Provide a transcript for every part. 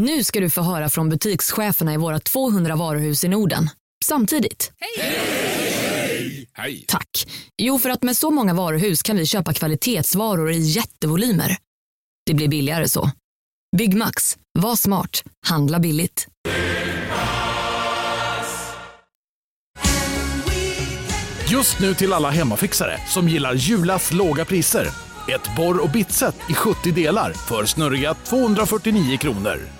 Nu ska du få höra från butikscheferna i våra 200 varuhus i Norden. Samtidigt. Hej! Tack. Jo, för att med så många varuhus kan vi köpa kvalitetsvaror i jättevolymer. Det blir billigare så. Byggmax. Var smart. Handla billigt. Just nu till alla hemmafixare som gillar Julas låga priser. Ett borr och bitset i 70 delar för snurriga 249 kronor.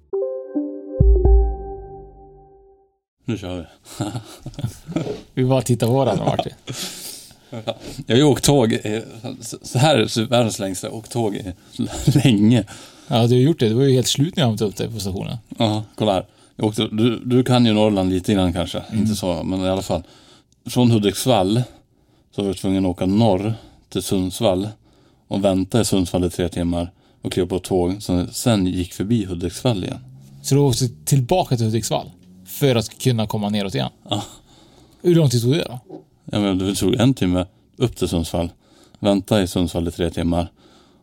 Nu kör vi. Vi bara tittar på varandra Martin. Jag har ju åkt tåg, så här är världens längsta, jag har åkt tåg länge. Ja, du har gjort det. Du var ju helt slut när jag hämtade upp dig på stationen. Ja, kolla här. Jag åkte, du, du kan ju Norrland lite grann kanske, inte så, men i alla fall. Från Hudiksvall så var jag tvungen att åka norr till Sundsvall och vänta i Sundsvall i tre timmar och kliva på ett tåg som sen gick förbi Hudiksvall igen. Så du åkte tillbaka till Hudiksvall för att kunna komma neråt igen? Ja. Hur lång tid tog det då? Jag menar, det tog en timme upp till Sundsvall, vänta i Sundsvall i tre timmar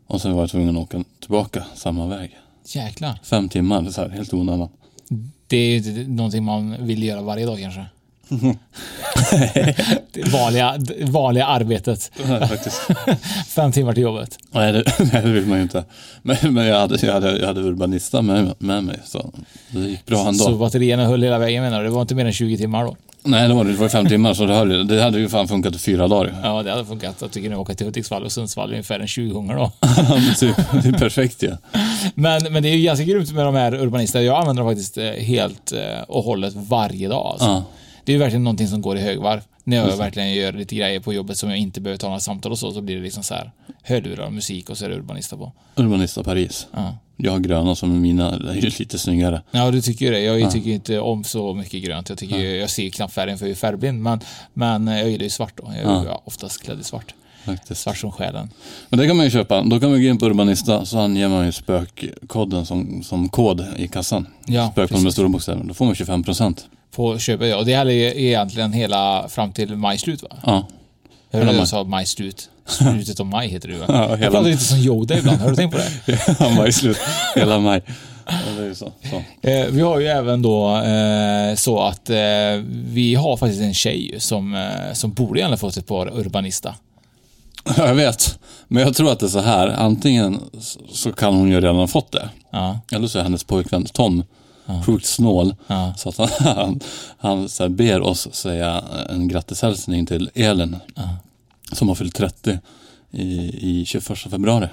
och sen var jag tvungen att åka tillbaka samma väg. Jäklar. Fem timmar, det är så här, helt onödigt. Det är ju någonting man vill göra varje dag kanske. Det vanliga, vanliga arbetet. Fem timmar till jobbet. Nej, det, nej, det vill man ju inte. Men, men jag, hade, jag, hade, jag hade urbanista med, med mig, så det gick bra ändå. Så batterierna höll hela vägen menar du? Det var inte mer än 20 timmar då? Nej, det var det. Det var fem timmar, så det, höll, det hade ju fan funkat i fyra dagar. Ja, det hade funkat. Jag tycker nog åka till Hudiksvall och Sundsvall ungefär en 20 gånger då. typ, det är perfekt ja. Men, men det är ju ganska grymt med de här urbanisterna. Jag använder dem faktiskt eh, helt eh, och hållet varje dag. Alltså. Ja. Det är ju verkligen någonting som går i högvarv. När jag verkligen gör lite grejer på jobbet som jag inte behöver ta några samtal och så, så blir det liksom så här hörlurar musik och så är det urbanista på. Urbanista Paris. Ja. Jag har gröna som är mina, det är ju lite snyggare. Ja, du tycker ju det. Jag tycker inte om så mycket grönt. Jag, tycker, ju- jag ser knappt färgen för jag är färgblind. Men, men jag gillar ju svart då. Jag är ju oftast klädd i svart. Faktiskt. Svart som själen. Men det kan man ju köpa. Då kan man gå in på Urbanista så anger man ju spökkoden som, som kod i kassan. Ja, Spökkoden med stora bokstäver. Då får man 25 procent. På köpet. Och det här är egentligen hela fram till maj slut va? Ja. Jag maj. sa maj slut. Slutet av maj heter det ju va? Ja, Jag hela- pratar lite som Yoda ibland. Har du tänkt på det? Ja, maj slut. Hela maj. Ja, ju så. så. Eh, vi har ju även då eh, så att eh, vi har faktiskt en tjej som, eh, som borde gärna fått ett par Urbanista. Ja, jag vet. Men jag tror att det är så här. Antingen så kan hon ju redan ha fått det. Ja. Eller så är hennes pojkvän Tom sjukt snål. Ja. Så att han, han, så ber oss säga en grattishälsning till Elin. Som har fyllt 30 i, i 21 februari.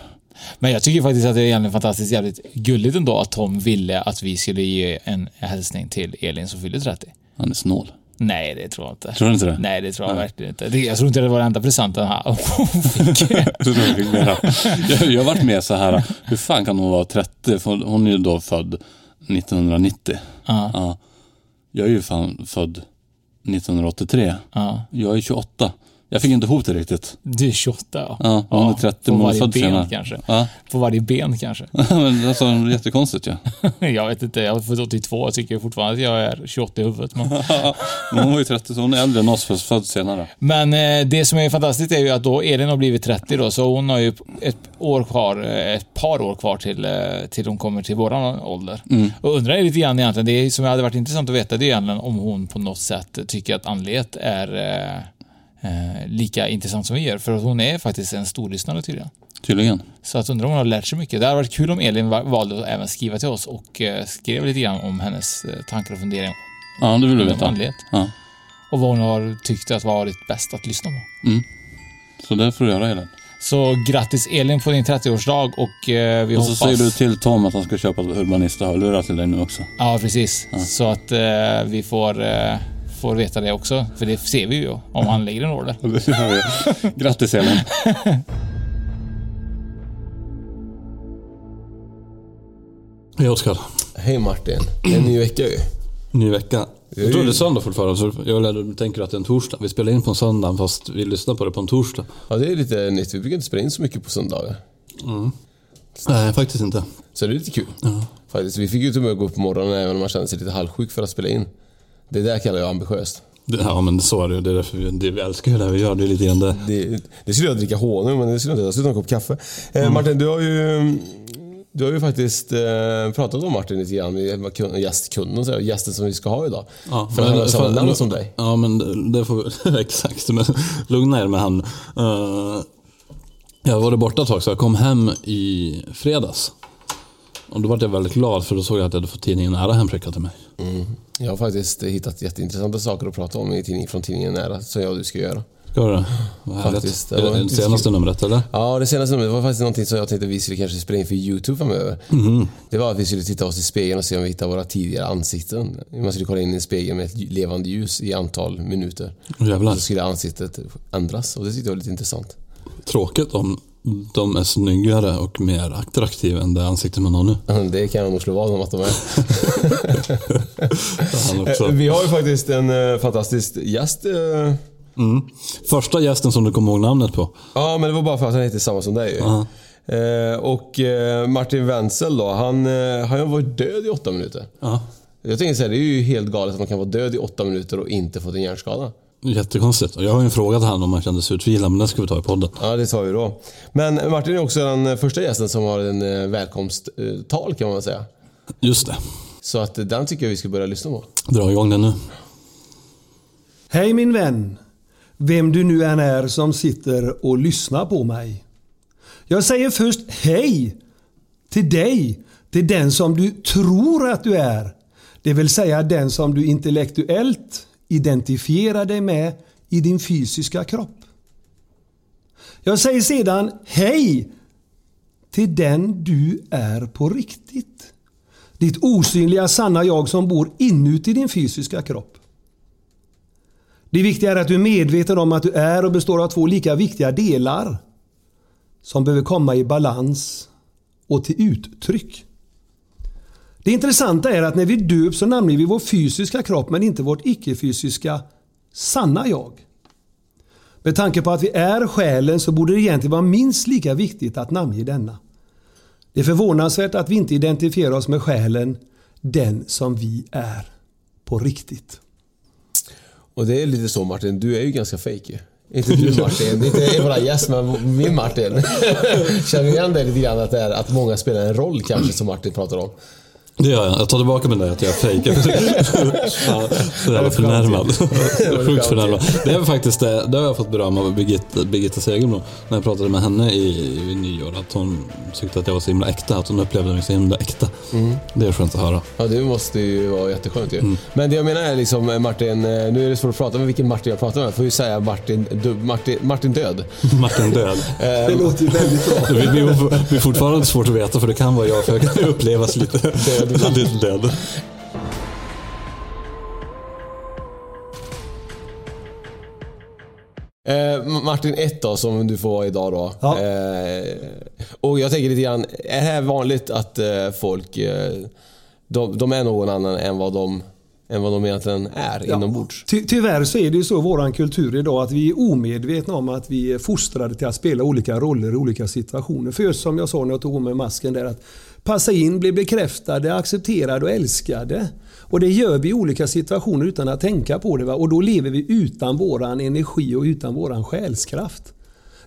Men jag tycker faktiskt att det är egentligen fantastiskt jävligt gulligt ändå att Tom ville att vi skulle ge en hälsning till Elin som fyllde 30. Han är snål. Nej, det tror jag inte. Tror du inte det? Nej, det tror jag verkligen inte. Jag tror inte det var den enda presenten han fick. Jag har varit med så här, hur fan kan hon vara 30? För hon är ju då född 1990. Ja. Ja. Jag är ju fan född 1983. Ja. Jag är 28. Jag fick inte ihop det riktigt. Du är 28 ja. Ja, hon är 30 På varje ben senare. kanske. Ja. På varje ben kanske. Men alltså, jättekonstigt ja. jag vet inte, jag är född 82 jag tycker fortfarande att jag är 28 i huvudet. Men, Men hon var ju 30 så hon är äldre än oss, fast född senare. men eh, det som är fantastiskt är ju att då Elin har blivit 30 då, så hon har ju ett år kvar, eh, ett par år kvar till, eh, till hon kommer till våran ålder. Och undrar lite grann egentligen, det som hade varit intressant att veta, det är egentligen om hon på något sätt tycker att andlighet är eh, eh, lika intressant som vi gör. För att hon är faktiskt en storlyssnare tydligen. Tydligen. Så att undrar om hon har lärt sig mycket. Det hade varit kul om Elin va- valde att även skriva till oss och eh, skrev lite grann om hennes eh, tankar och funderingar Ja, det vill du veta. Ja. Och vad hon har tyckt att varit bäst att lyssna på. Så det får du göra Elin. Så grattis Elin på din 30-årsdag och eh, vi Och så hoppas... säger du till Tom att han ska köpa Urbanista-hörlurar till dig nu också. Ja, precis. Så att eh, vi får, eh, får veta det också. För det ser vi ju om han lägger en order. Det. Grattis Elin. Hej Oskar. Hej Martin. Det är en ny vecka ju. Ny vecka. Jag tror det är söndag fortfarande, så jag tänker att det är en torsdag. Vi spelar in på en söndag fast vi lyssnar på det på en torsdag. Ja, det är lite nytt. Vi brukar inte spela in så mycket på söndagar. Nej, faktiskt inte. Så det är lite kul. Faktiskt. Vi fick ju till och med gå upp på morgonen även om man kände sig lite halvsjuk för att spela in. Det där kallar jag ambitiöst. Ja, men så är det. Det är därför vi, det, vi älskar ju det vi gör. Det är lite grann det. Det, det skulle jag dricka honung, men det skulle jag inte. Jag skulle ta en kopp kaffe. Eh, Martin, du har ju... Du har ju faktiskt eh, pratat om Martin lite grann gästkunden och så, här, gästen som vi ska ha idag. Ja, för han har samma namn som dig. Ja, men det- det får. Exakt. Men lugna er med han. Uh, jag var borta ett tag, så jag kom hem i fredags. Och då var jag väldigt glad, för då såg jag att jag hade fått tidningen Nära hemskickad till mig. Jag har faktiskt hittat jätteintressanta saker att prata om i tidning, från tidningen Nära, som jag och du ska göra. Ska du det? Vad. Faktiskt, Är det senaste numret, eller? Ja, det senaste numret var faktiskt någonting som jag tänkte vi skulle kanske spela in för YouTube framöver. Det var att vi skulle titta oss i spegeln och se om vi hittar våra tidigare ansikten. Man skulle kolla in i en spegel med ett levande ljus i antal minuter. Jävlar. Så skulle ansiktet ändras och det tyckte jag var lite intressant. Tråkigt om de är snyggare och mer attraktiva än det ansikte man har nu. Det kan jag nog slå vad om att de är. Också. Vi har ju faktiskt en eh, fantastisk gäst. eh. Mm. Första gästen som du kommer ihåg namnet på. Ja, men det var bara för att han heter samma som dig. Ja. Eh, Och eh, Martin Wenzel då, han, eh, han har varit död i åtta minuter. Ja. Jag tänker säga, det är ju helt galet att man kan vara död i åtta minuter och inte fått en hjärnskada. Jättekonstigt. Och jag har ju en fråga till honom om han kändes utvilad, men den ska vi ta i podden. Ja, det tar vi då. Men Martin är också den första gästen som har en eh, välkomsttal kan man säga. Just det. Så att den tycker jag vi ska börja lyssna på. Dra igång den nu. Hej min vän, vem du nu än är som sitter och lyssnar på mig. Jag säger först hej till dig, till den som du tror att du är. Det vill säga den som du intellektuellt Identifiera dig med i din fysiska kropp. Jag säger sedan hej till den du är på riktigt. Ditt osynliga sanna jag som bor inuti din fysiska kropp. Det viktiga är att du är medveten om att du är och består av två lika viktiga delar som behöver komma i balans och till uttryck. Det intressanta är att när vi döps så namnger vi vår fysiska kropp men inte vårt icke-fysiska sanna jag. Med tanke på att vi är själen så borde det egentligen vara minst lika viktigt att namnge denna. Det är förvånansvärt att vi inte identifierar oss med själen, den som vi är på riktigt. Och det är lite så Martin, du är ju ganska fake ju. Inte du Martin, inte våra gäst men min Martin. Känner du igen det lite grann att det är att många spelar en roll kanske som Martin pratar om? Det gör jag. Jag tar tillbaka med det att jag är fejk. ja, så jävla förnärmad. Sjukt förnärmad. Det är faktiskt det, det har jag fått beröm av Birgitta, Birgitta Segelblom. När jag pratade med henne i, i nyår. Att hon tyckte att jag var så himla äkta. Att hon upplevde mig så himla äkta. Det är skönt att höra. Ja, det måste ju vara jätteskönt ju. Men det jag menar är liksom Martin, eh, nu är det svårt att prata med vilken Martin jag pratar med. Jag får ju säga Martin, du, Martin, Martin Död. Martin död. Det låter ju väldigt bra. Det blir, fortfarande svårt att veta för det kan vara jag. För jag kan ju upplevas lite död. lite död. Eh, Martin 1 då, som du får vara idag då. Ja. Eh, och jag tänker lite grann, är det här vanligt att eh, folk, eh, de, de är någon annan än vad de, än vad de egentligen är inombords? Ty tyvärr så är det ju så i våran kultur idag att vi är omedvetna om att vi är fostrade till att spela olika roller i olika situationer. För just som jag sa när jag tog mig masken där att passa in, bli bekräftade, accepterade och älskade. Och det gör vi i olika situationer utan att tänka på det. Va? Och då lever vi utan våran energi och utan våran själskraft.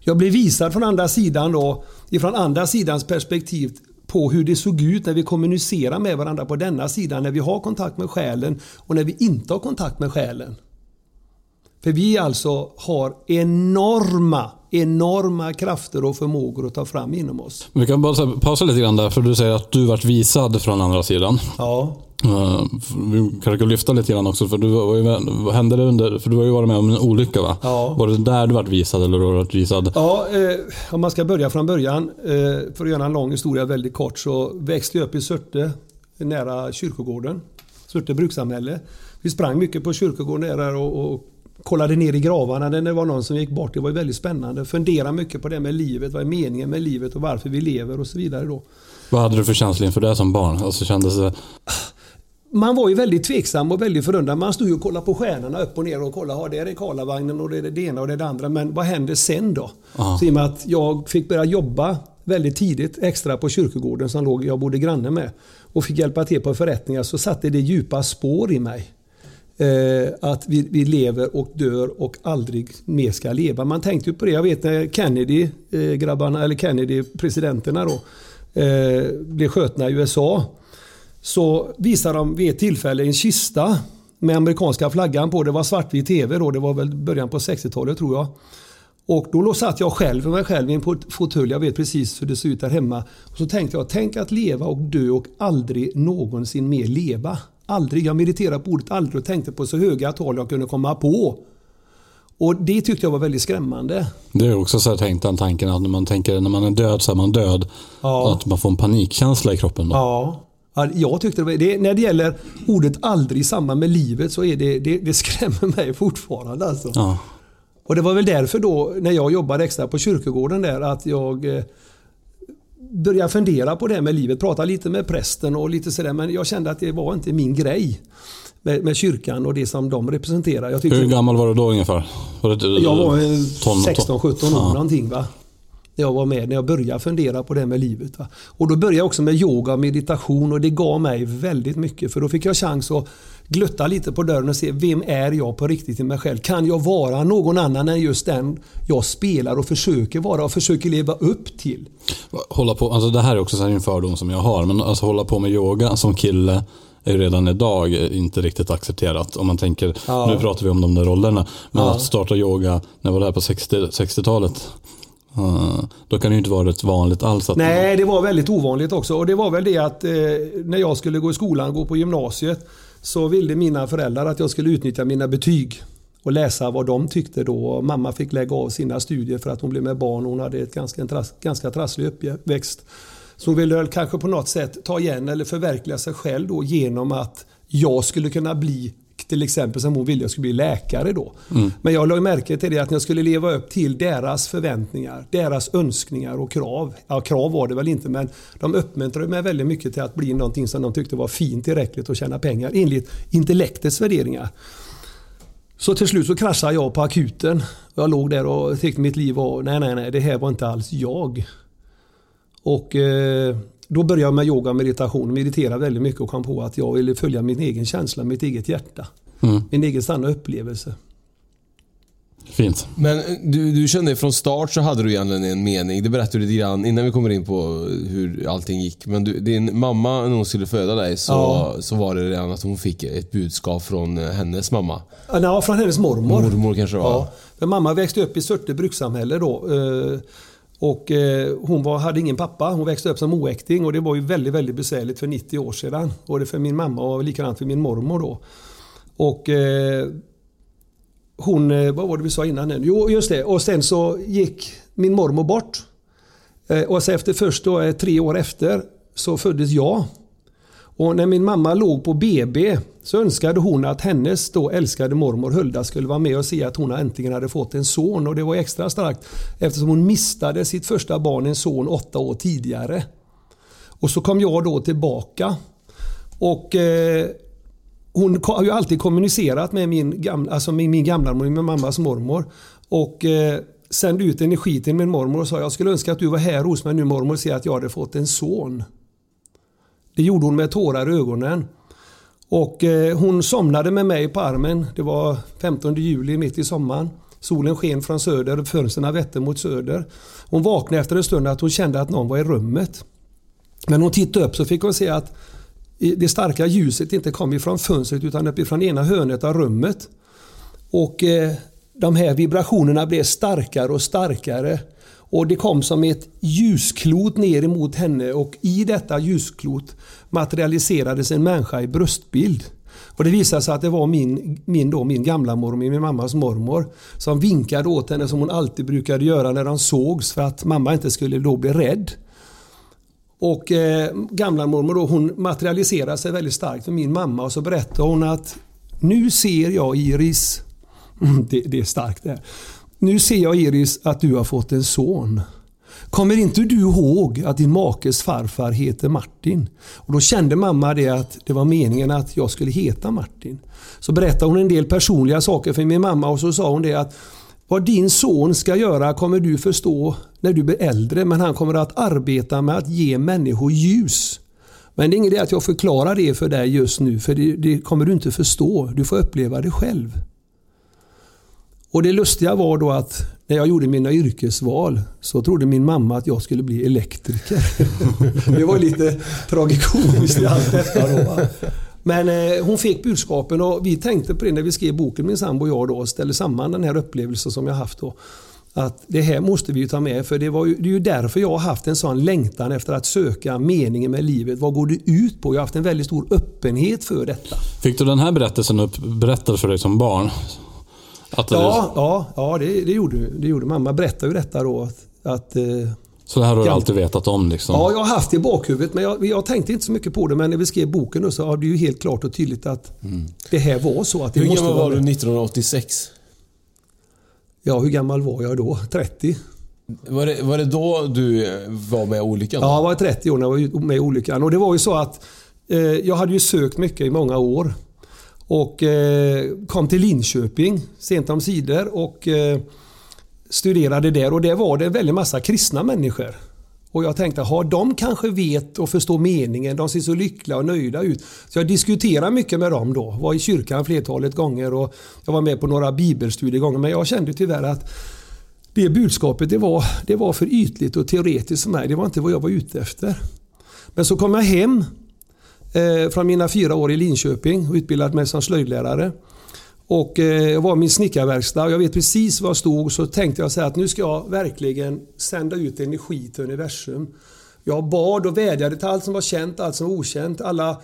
Jag blir visad från andra sidan då, ifrån andra sidans perspektiv på hur det såg ut när vi kommunicerar med varandra på denna sidan, när vi har kontakt med själen och när vi inte har kontakt med själen. För vi alltså har enorma, enorma krafter och förmågor att ta fram inom oss. Vi kan bara pausa lite grann där. För du säger att du vart visad från andra sidan. Ja. Uh, vi kanske kan lyfta lite grann också. För du var ju, med- vad hände det under, för du har ju varit med om en olycka va? Ja. Var det där du vart visad eller har du varit visad? Ja, eh, om man ska börja från början, eh, för att göra en lång historia väldigt kort, så växte jag upp i Surte, nära kyrkogården. Surte brukssamhälle. Vi sprang mycket på kyrkogården där och, och kollade ner i gravarna när det var någon som gick bort. Det var väldigt spännande. Fundera mycket på det med livet, vad är meningen med livet och varför vi lever och så vidare då. Vad hade du för känsla inför det som barn? Alltså kändes det... man var ju väldigt tveksam och väldigt förundrad. Man stod ju och kollade på stjärnorna upp och ner och kollade, ja, där är Karlavagnen och det är det ena och det är det andra. Men vad händer sen då? Så i och med att jag fick börja jobba väldigt tidigt extra på kyrkogården som låg, jag bodde granne med och fick hjälpa till på förrättningar så satte det djupa spår i mig. Eh, att vi, vi lever och dör och aldrig mer ska leva. Man tänkte ju på det. Jag vet när Kennedy, eh, grabbarna, eller Kennedy, presidenterna då, eh, blev skjutna i USA. Så visade de vid ett tillfälle en kista med amerikanska flaggan på. Det var svartvit TV då. Det var väl början på 60-talet tror jag. Och då satt jag själv för mig själv i en fåtölj. Jag vet precis hur det ser ut där hemma. Och så tänkte jag, tänk att leva och dö och aldrig någonsin mer leva. Aldrig. Jag mediterade på ordet aldrig och tänkte på så höga tal jag kunde komma på. Och det tyckte jag var väldigt skrämmande. Det är också så här tänkt den tanken att när man tänker när man är död så är man död. Ja. Att man får en panikkänsla i kroppen då. Ja. Ja, Jag tyckte det, var, det När det gäller ordet aldrig i samband med livet så är det, det, det skrämmer mig fortfarande. Alltså. Ja. Och det var väl därför då när jag jobbade extra på kyrkogården där att jag eh, började fundera på det med livet. Prata lite med prästen och lite sådär men jag kände att det var inte min grej. Med, med kyrkan och det som de representerar. Hur gammal var du då ungefär? Var det, jag var eh, ton- 16-17 år Ja. någonting va. När jag var med, när jag började fundera på det med livet. Va? Och då började jag också med yoga och meditation och det gav mig väldigt mycket. För då fick jag chans att glutta lite på dörren och se vem är jag på riktigt i mig själv. Kan jag vara någon annan än just den jag spelar och försöker vara och försöker leva upp till? Hålla på, alltså det här är också så här en fördom som jag har. Men alltså hålla på med yoga som kille är ju redan idag inte riktigt accepterat. Om man tänker, Ja. nu pratar vi om de där rollerna. Men Ja. att starta yoga, när var det här på 60 60-talet? Eh, då kan det ju inte vara rätt vanligt alls. Att Nej, det var väldigt ovanligt också. Och det var väl det att eh, när jag skulle gå i skolan, gå på gymnasiet, så ville mina föräldrar att jag skulle utnyttja mina betyg och läsa vad de tyckte då. Mamma fick lägga av sina studier för att hon blev med barn och hon hade ett ganska, en tras, ganska trasslig uppväxt. Så hon ville väl kanske på något sätt ta igen eller förverkliga sig själv då genom att jag skulle kunna bli till exempel som hon ville jag skulle bli läkare då. Men jag la märke till det att jag skulle leva upp till deras förväntningar, deras önskningar och krav. Ja, krav var det väl inte men de uppmuntrade mig väldigt mycket till att bli någonting som de tyckte var fint tillräckligt och tjäna pengar enligt intellektets värderingar. Så till slut så kraschade jag på akuten. Jag låg där och tyckte mitt liv var, nej nej nej, det här var inte alls jag. Och eh, då började jag med yoga och meditation. Meditera väldigt mycket och kom på att jag ville följa min egen känsla, mitt eget hjärta. Mm. Min egen sanna upplevelse. Fint. Men eh, du, du kände från start så hade du egentligen en mening. Det berättade du lite grann innan vi kommer in på hur allting gick. Men du, din mamma, när hon skulle föda dig så, Ja. så var det redan att hon fick ett budskap från eh, hennes mamma. Ja, från hennes mormor. Mormor kanske det var. Ja. Men mamma växte upp i Surte brukssamhälle då. Och eh, hon var, hade ingen pappa. Hon växte upp som oäkting och det var ju väldigt, väldigt besvärligt för 90 år sedan. Både för min mamma och likadant för min mormor då. Och eh, hon, eh, vad var det vi sa innan nu? Jo, just det. Och sen så gick min mormor bort. Eh, Och så efter först då, eh, tre år efter så föddes jag. Och när min mamma låg på BB så önskade hon att hennes då älskade mormor Hulda skulle vara med och se att hon äntligen hade fått en son. Och det var extra starkt eftersom hon mistade sitt första barn, en son, åtta år tidigare. Och så kom jag då tillbaka. Och eh, hon har ju alltid kommunicerat med min gamla, alltså med min gamla mormor, min mammas mormor. Och eh, sände ut energi till min mormor och sa jag skulle önska att du var här hos mig nu mormor och se att jag hade fått en son. Det gjorde hon med tårar i ögonen. Och eh, hon somnade med mig på armen. Det var 15 juli mitt i sommaren. Solen sken från söder och fönstren vette mot söder. Hon vaknade efter en stund att hon kände att någon var i rummet. Men hon tittade upp så fick hon se att det starka ljuset inte kom ifrån fönstret utan uppifrån ena hörnet av rummet. Och eh, de här vibrationerna blev starkare och starkare. Och det kom som ett ljusklot ner emot henne och i detta ljusklot materialiserades en människa i bröstbild. Och det visade sig att det var min, min, då, min gamla mormor, min mammas mormor, som vinkade åt henne som hon alltid brukade göra när de sågs för att mamma inte skulle då bli rädd. Och eh, gamla mormor då, hon materialiserade sig väldigt starkt för min mamma och så berättade hon att nu ser jag Iris, det, det är starkt det här. Nu ser jag Iris att du har fått en son. Kommer inte du ihåg att din makes farfar heter Martin? Och Då kände mamma det att det var meningen att jag skulle heta Martin. Så berättade hon en del personliga saker för min mamma och så sa hon det att vad din son ska göra kommer du förstå när du blir äldre men han kommer att arbeta med att ge människor ljus. Men det är ingen idé att jag förklarar det för dig just nu för det, det kommer du inte förstå. Du får uppleva det själv. Och Det lustiga var då att när jag gjorde mina yrkesval så trodde min mamma att jag skulle bli elektriker. det var lite tragikomiskt i allt detta. Då, Men eh, hon fick budskapen och vi tänkte på det när vi skrev boken min sambo och jag då och ställde samman den här upplevelsen som jag haft då. Att det här måste vi ta med för det, var ju, det är ju därför jag har haft en sån längtan efter att söka meningen med livet. Vad går det ut på? Jag har haft en väldigt stor öppenhet för detta. Fick du den här berättelsen upp, berättad för dig som barn? Att ja, ja, ja det, det, gjorde, det gjorde mamma. berättade ju detta då. Att, att eh, så det här har du alltid vetat om? Liksom. Ja, jag har haft det i bakhuvudet men jag, jag, tänkte inte så mycket på det. Men när vi skrev boken så var det ju helt klart och tydligt att mm. det här var så. Att det hur gammal var du 1986? Ja, hur gammal var jag då? 30? Var det, var det då du var med i olyckan? Ja, jag var 30 år när jag var med i olyckan. Och det var ju så att eh, jag hade ju sökt mycket i många år. Och eh, kom till Linköping sent om sidor och eh, studerade där. Och där var det en väldig massa kristna människor. Och jag tänkte, har de kanske vet och förstår meningen. De ser så lyckliga och nöjda ut. Så jag diskuterade mycket med dem då. Var i kyrkan flertalet gånger och jag var med på några bibelstudier gånger. Men jag kände tyvärr att det budskapet det var, det var för ytligt och teoretiskt för mig. Det var inte vad jag var ute efter. Men så kom jag hem Eh, från mina fyra år i Linköping och utbildade mig som slöjdlärare. Och eh, jag var i min snickarverkstad och jag vet precis var jag stod. Så tänkte jag så att nu ska jag verkligen sända ut energi till universum. Jag bad och vädjade till allt som var känt, allt som var okänt, alla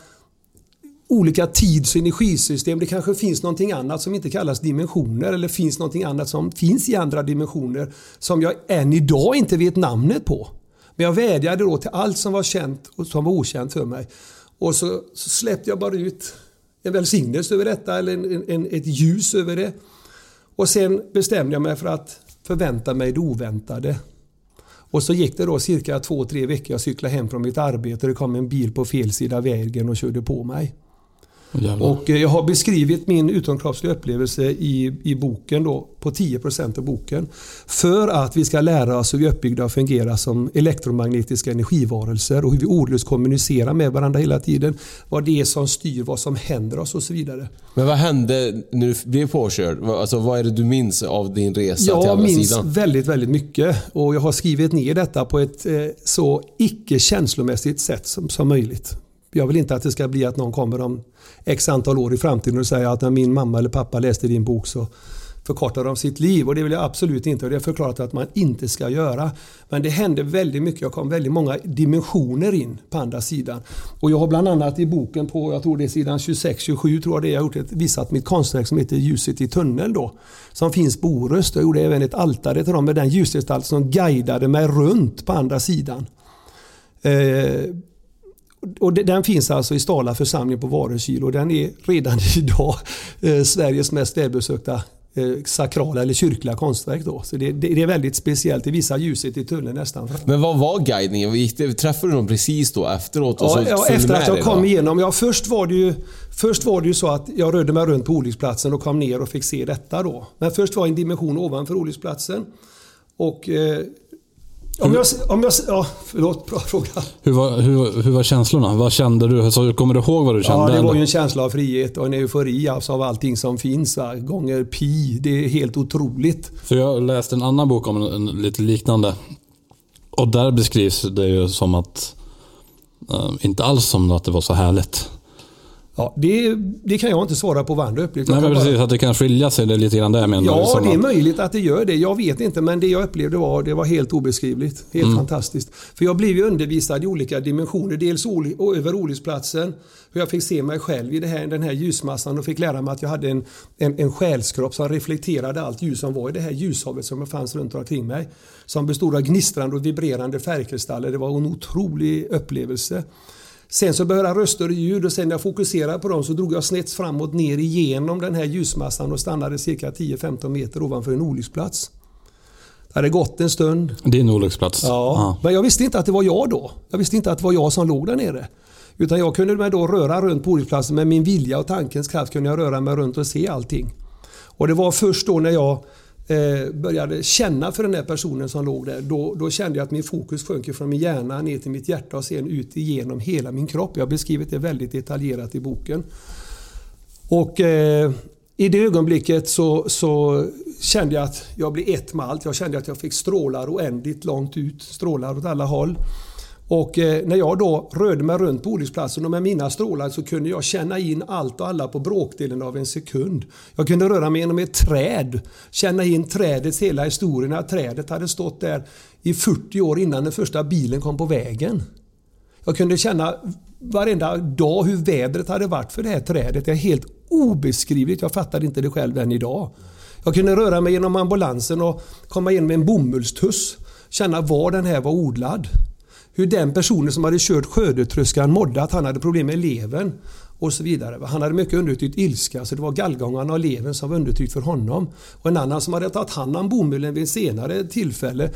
olika tids och energisystem. Det kanske finns någonting annat som inte kallas dimensioner eller finns någonting annat som finns i andra dimensioner som jag än idag inte vet namnet på. Men jag vädjade då till allt som var känt och som var okänt för mig. Och så, så släppte jag bara ut en välsignelse över detta eller en, en, ett ljus över det. Och sen bestämde jag mig för att förvänta mig det oväntade. Och så gick det då cirka två, tre veckor. Jag cyklade hem från mitt arbete. Det kom en bil på fel sida vägen och körde på mig. Jävlar. Och eh, jag har beskrivit min utomkroppsliga upplevelse i, i boken då, på 10% av boken. För att vi ska lära oss hur vi är uppbyggda och fungerar som elektromagnetiska energivarelser och hur vi ordlöst kommunicerar med varandra hela tiden. Vad det är som styr vad som händer oss och så vidare. Men vad hände när du blev påkörd? Alltså, vad är det du minns av din resa jag till andra sidan? Jag minns väldigt, väldigt mycket. Och jag har skrivit ner detta på ett eh, så icke känslomässigt sätt som, som möjligt. Jag vill inte att det ska bli att någon kommer om x antal år i framtiden och säger att när min mamma eller pappa läste din bok så förkortar de sitt liv och det vill jag absolut inte och det har förklarat att man inte ska göra. Men det hände väldigt mycket, jag kom väldigt många dimensioner in på andra sidan. Och jag har bland annat i boken på, jag tror det är sidan 26-27 tror jag det är, jag har gjort ett, visat mitt konstverk som heter Ljuset i tunneln då. Som finns på Orust. Jag gjorde även ett altare till dem med den ljusgestalt som guidade mig runt på andra sidan. Eh, och den finns alltså i Stala församling på Varekyl och den är redan idag eh, Sveriges mest välbesökta eh, sakrala eller kyrkliga konstverk. Då. Så det, det, är väldigt speciellt. Det visar ljuset i tunneln nästan. Men vad var guidningen? Träffade du dem precis då efteråt? Och ja, så ja efter att jag kom då? igenom. Ja, först, var det ju, först var det ju så att jag rörde mig runt på olycksplatsen och kom ner och fick se detta. Då. Men först var en dimension ovanför olycksplatsen. Och eh, om jag, om jag, ja, förlåt, bra fråga. Hur var, hur, hur var känslorna? Vad kände du? Alltså, kommer du ihåg vad du kände? Ja, det var ju en känsla av frihet och en eufori alltså, av allting som finns. Va? Gånger pi. Det är helt otroligt. För jag läste en annan bok om en, lite liknande. Och där beskrivs det ju som att, uh, inte alls som att det var så härligt. Ja, det, det, kan jag inte svara på vad andra upplevt. Nej, men precis, bara... att det kan skilja sig lite grann där menar Ja, det är möjligt att det gör det. Jag vet inte, men det jag upplevde var, det var helt obeskrivligt. Helt mm. fantastiskt. För jag blev ju undervisad i olika dimensioner. Dels över olycksplatsen, hur jag fick se mig själv i här, den här ljusmassan och fick lära mig att jag hade en, en, en själskropp som reflekterade allt ljus som var i det här ljushavet som fanns runt omkring mig. Som bestod av gnistrande och vibrerande färgkristaller. Det var en otrolig upplevelse. Sen så började röster och ljud och sen när jag fokuserade på dem så drog jag snett framåt ner igenom den här ljusmassan och stannade cirka 10-15 meter ovanför en olycksplats. Det hade gått en stund. Din olycksplats? Ja. Men jag visste inte att det var jag då. Jag visste inte att det var jag som låg där nere. Utan jag kunde med då röra runt på olycksplatsen med min vilja och tankens kraft kunde jag röra mig runt och se allting. Och det var först då när jag eh, började känna för den där personen som låg där. Då, då kände jag att min fokus sjönk från min hjärna ner till mitt hjärta och sen ut igenom hela min kropp. Jag har beskrivit det väldigt detaljerat i boken. Och eh, i det ögonblicket så, så, kände jag att jag blev ett med allt. Jag kände att jag fick strålar oändligt långt ut, strålar åt alla håll. Och eh, när jag då rörde mig runt på olycksplatsen och med mina strålar så kunde jag känna in allt och alla på bråkdelen av en sekund. Jag kunde röra mig genom ett träd, känna in trädets hela historia. Trädet hade stått där i 40 år innan den första bilen kom på vägen. Jag kunde känna varenda dag hur vädret hade varit för det här trädet. Det är helt obeskrivligt. Jag fattar inte det själv än idag. Jag kunde röra mig genom ambulansen och komma in med en bomullstuss. Känna var den här var odlad. Hur den personen som hade kört skördetröskan mådde, att han hade problem med levern och så vidare. Han hade mycket undertryckt ilska så det var gallgångarna och levern som var undertryckt för honom. Och en annan som hade tagit hand om bomullen vid ett senare tillfälle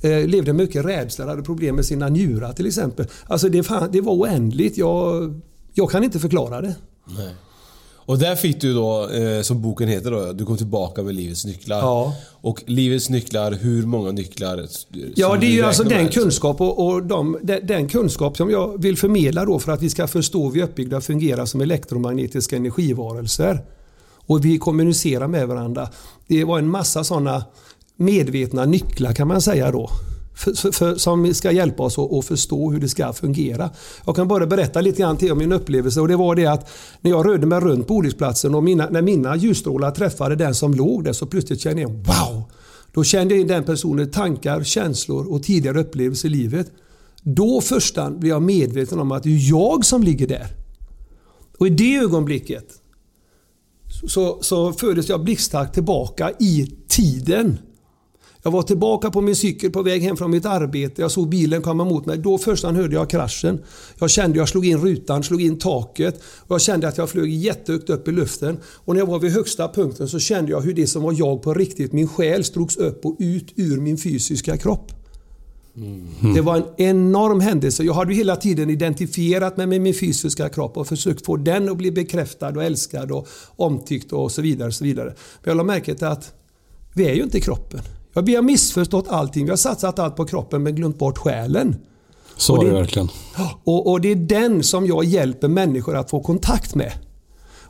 eh, levde mycket rädsla, hade problem med sina njurar till exempel. Alltså det, fan, det var oändligt. Jag, jag kan inte förklara det. Nej. Och där fick du då, eh, som boken heter då, du kom tillbaka med livets nycklar. Ja. Och livets nycklar, hur många nycklar? Ja, det är ju alltså den kunskap och, och de, den, den kunskap som jag vill förmedla då för att vi ska förstå hur vi är uppbyggda och fungerar som elektromagnetiska energivarelser. Och vi kommunicerar med varandra. Det var en massa sådana medvetna nycklar kan man säga då. För, för, som ska hjälpa oss att, förstå hur det ska fungera. Jag kan bara berätta lite grann till om min upplevelse och det var det att när jag rörde mig runt på olycksplatsen och mina, när mina ljusstrålar träffade den som låg där så plötsligt kände jag wow! Då kände jag in den personen tankar, känslor och tidigare upplevelser i livet. Då först blev jag medveten om att det är jag som ligger där. Och i det ögonblicket så, så fördes jag blixtstarkt tillbaka i tiden. Jag var tillbaka på min cykel på väg hem från mitt arbete. Jag såg bilen komma emot mig. Då först hörde jag kraschen. Jag kände jag slog in rutan, slog in taket. Och jag kände att jag flög jättehögt upp i luften. Och när jag var vid högsta punkten så kände jag hur det som var jag på riktigt, min själ, strogs upp och ut ur min fysiska kropp. Mm. Det var en enorm händelse. Jag hade hela tiden identifierat mig med min fysiska kropp och försökt få den att bli bekräftad och älskad och omtyckt och så vidare. Och så vidare. Men jag lade märke till att vi är ju inte kroppen. Vi har missförstått allting. Vi har satsat allt på kroppen men glömt bort själen. Så är det verkligen. Och, och, det är den som jag hjälper människor att få kontakt med.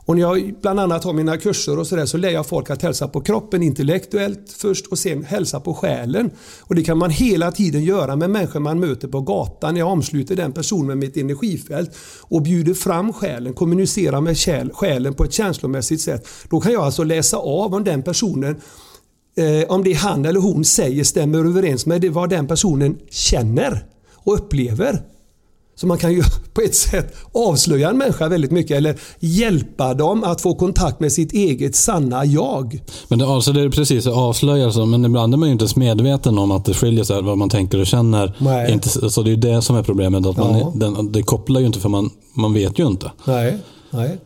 Och när jag bland annat har mina kurser och sådär så lär jag folk att hälsa på kroppen intellektuellt först och sen hälsa på själen. Och det kan man hela tiden göra med människor man möter på gatan. Jag omsluter den personen med mitt energifält och bjuder fram själen, kommunicerar med själen på ett känslomässigt sätt. Då kan jag alltså läsa av om den personen eh, om det han eller hon säger stämmer överens med det vad den personen känner och upplever. Så man kan ju på ett sätt avslöja en människa väldigt mycket eller hjälpa dem att få kontakt med sitt eget sanna jag. Men det, alltså det är precis, avslöja så, men ibland är man ju inte ens medveten om att det skiljer sig vad man tänker och känner. Nej. Inte, så det är det som är problemet. Att man, ja. den, det kopplar ju inte för man, man vet ju inte. Nej. Nej.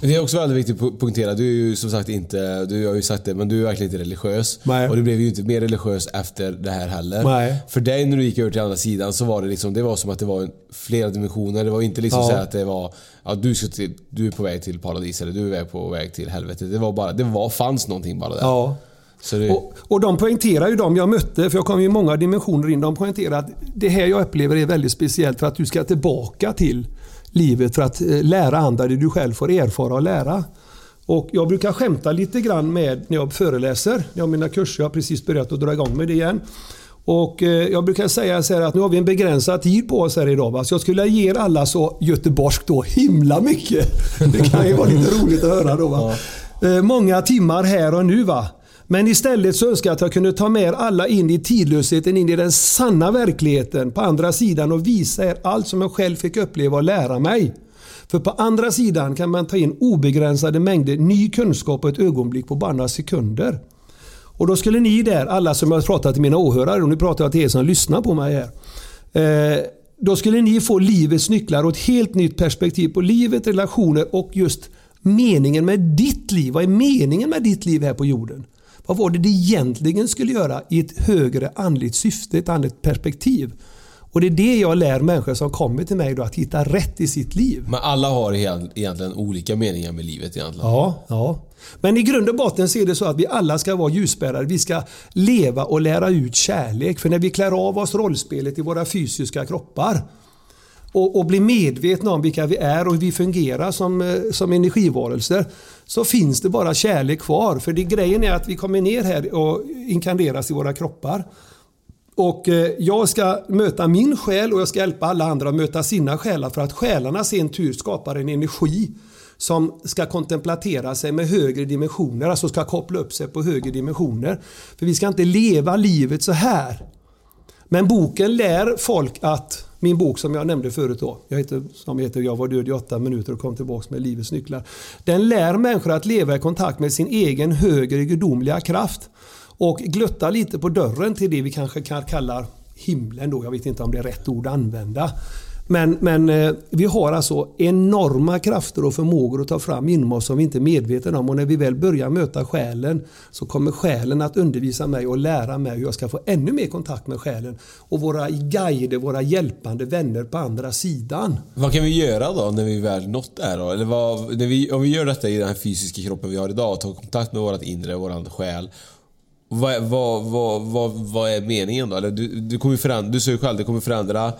Det är också väldigt viktigt att poängtera. Du är ju som sagt inte, du har ju sagt det, men du är verkligen inte religiös. Nej. Och du blev ju inte mer religiös efter det här heller. Nej. För dig när du gick över till andra sidan så var det liksom, det var som att det var flera dimensioner. Det var inte liksom Ja. så att det var, ja, du, ska till, du är på väg till paradis eller du är på väg till helvetet. Det var bara, det var, fanns någonting bara där. Ja. Det, Och, och de poängterar ju de jag mötte, för jag kom ju i många dimensioner in, de poängterar att det här jag upplever är väldigt speciellt för att du ska tillbaka till livet för att eh, lära andra det du själv får erfara och lära. Och jag brukar skämta lite grann med när jag föreläser. Jag har mina kurser, jag har precis börjat att dra igång med det igen. Och eh, jag brukar säga så att nu har vi en begränsad tid på oss här idag. Va? Så jag skulle ge er alla så göteborgskt då himla mycket. Det kan ju vara lite roligt att höra då. Va? Eh, Många timmar här och nu. va. Men istället så önskar jag att jag kunde ta med er alla in i tidlösheten, in i den sanna verkligheten på andra sidan och visa er allt som jag själv fick uppleva och lära mig. För på andra sidan kan man ta in obegränsade mängder ny kunskap på ett ögonblick på bara några sekunder. Och då skulle ni där, alla som jag pratat till mina åhörare, och nu pratar jag till er som lyssnar på mig här. Eh, då skulle ni få livets nycklar och ett helt nytt perspektiv på livet, relationer och just meningen med ditt liv. Vad är meningen med ditt liv här på jorden? Vad var det det egentligen skulle göra i ett högre andligt syfte, ett andligt perspektiv? Och det är det jag lär människor som kommer till mig då, att hitta rätt i sitt liv. Men alla har egentligen olika meningar med livet egentligen. Ja, ja. Men i grund och botten så är det så att vi alla ska vara ljusbärare. Vi ska leva och lära ut kärlek. För när vi klär av oss rollspelet i våra fysiska kroppar och, och blir medvetna om vilka vi är och hur vi fungerar som, eh, som energivarelser så finns det bara kärlek kvar. För det, grejen är att vi kommer ner här och inkarneras i våra kroppar. Och eh, jag ska möta min själ och jag ska hjälpa alla andra att möta sina själar för att själarna sin tur skapar en energi som ska kontemplatera sig med högre dimensioner, alltså ska koppla upp sig på högre dimensioner. För vi ska inte leva livet så här. Men boken lär folk att, min bok som jag nämnde förut då, jag heter, som heter Jag var död i åtta minuter och kom tillbaka med livets nycklar. Den lär människor att leva i kontakt med sin egen högre gudomliga kraft och glötta lite på dörren till det vi kanske kan kalla himlen då. Jag vet inte om det är rätt ord att använda. Men, men eh, vi har alltså enorma krafter och förmågor att ta fram inom oss som vi inte är medvetna om. Och när vi väl börjar möta själen så kommer själen att undervisa mig och lära mig hur jag ska få ännu mer kontakt med själen. Och våra guider, våra hjälpande vänner på andra sidan. Vad kan vi göra då när vi väl nått det här då? Eller vad, när vi, om vi gör detta i den här fysiska kroppen vi har idag, tar kontakt med vårt inre, vår själ vad, vad, vad, vad, vad är meningen då? Eller du, du, kommer förändra, du sa ju själv, det kommer förändra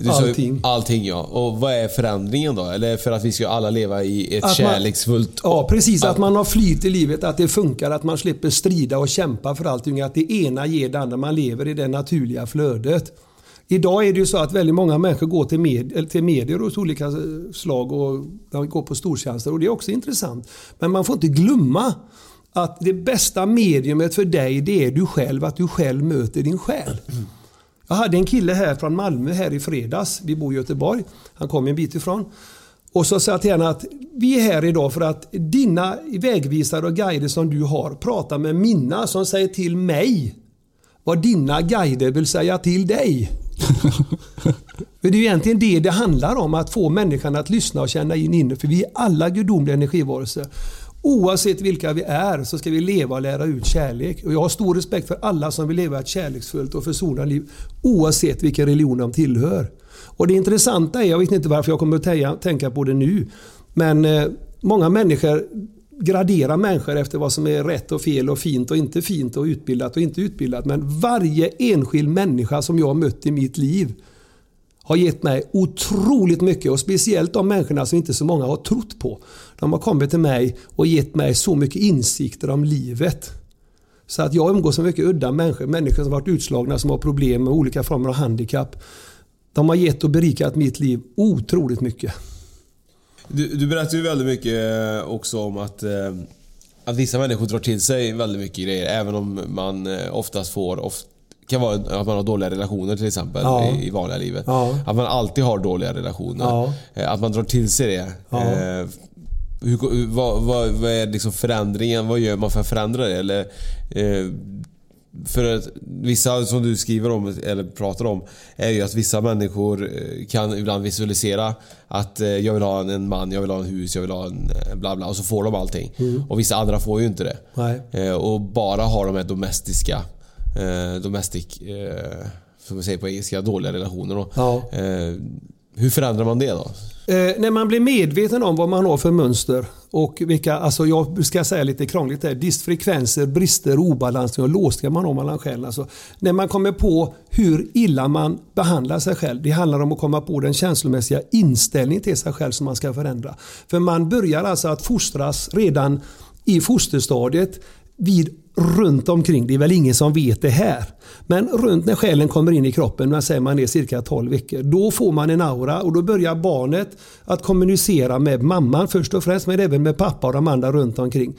du allting. Sa, allting ja. Och vad är förändringen då? Eller för att vi ska alla leva i ett att kärleksfullt... Man, ja, precis. Att man har flyt i livet, att det funkar, att man slipper strida och kämpa för allting. Att det ena ger det andra. Man lever i det naturliga flödet. Idag är det ju så att väldigt många människor går till, med, till medier hos olika slag och de går på stortjänster och det är också intressant. Men man får inte glömma att det bästa mediumet för dig det är du själv, att du själv möter din själ. Jag hade en kille här från Malmö här i fredags. Vi bor i Göteborg. Han kom en bit ifrån. Och så sa jag till henne att vi är här idag för att dina vägvisare och guider som du har pratar med mina som säger till mig vad dina guider vill säga till dig. för det är egentligen det det handlar om, att få människan att lyssna och känna in inne. För vi är alla gudomliga energivarelser. Oavsett vilka vi är så ska vi leva och lära ut kärlek. Och jag har stor respekt för alla som vill leva ett kärleksfullt och försonande liv oavsett vilken religion de tillhör. Och Det intressanta är, jag vet inte varför jag kommer att tänka på det nu, men eh, många människor graderar människor efter vad som är rätt och fel och fint och inte fint och utbildat och inte utbildat. Men varje enskild människa som jag har mött i mitt liv har gett mig otroligt mycket och speciellt de människorna som inte så många har trott på. De har kommit till mig och gett mig så mycket insikter om livet. Så att jag umgås med mycket udda människor, människor som varit utslagna, som har problem med olika former av handikapp. De har gett och berikat mitt liv otroligt mycket. Du, du berättar ju väldigt mycket eh, också om att, eh, att vissa människor drar till sig väldigt mycket grejer, även om man eh, oftast får ofta kan vara att man har dåliga relationer till exempel ja. i, i vanliga livet. Ja. Att man alltid har dåliga relationer. Ja. Att man drar till sig det. Hur, vad, vad, vad, är liksom förändringen? Vad gör man för att förändra det? Eller, eh, för att vissa som du skriver om, eller pratar om, är ju att vissa människor eh, kan ibland visualisera att eh, jag vill ha en man, jag vill ha en hus, jag vill ha en eh, bla bla och så får de allting. Mm. Och vissa andra får ju inte det. Nej. Och bara har de här domestiska, eh, domestic, eh, som vi säger på engelska, dåliga relationer. Då. Ja. Eh, hur förändrar man det då? Eh, när man blir medveten om vad man har för mönster och vilka, alltså jag ska säga lite krångligt här, distfrekvenser, brister, obalanser och låsningar man har mellan själen. Alltså, när man kommer på hur illa man behandlar sig själv. Det handlar om att komma på den känslomässiga inställningen till sig själv som man ska förändra. För man börjar alltså att fostras redan i fosterstadiet vid runt omkring. Det är väl ingen som vet det här. Men runt när själen kommer in i kroppen, man säger man är cirka 12 veckor, då får man en aura och då börjar barnet att kommunicera med mamman först och främst, men även med pappa och de andra runt omkring.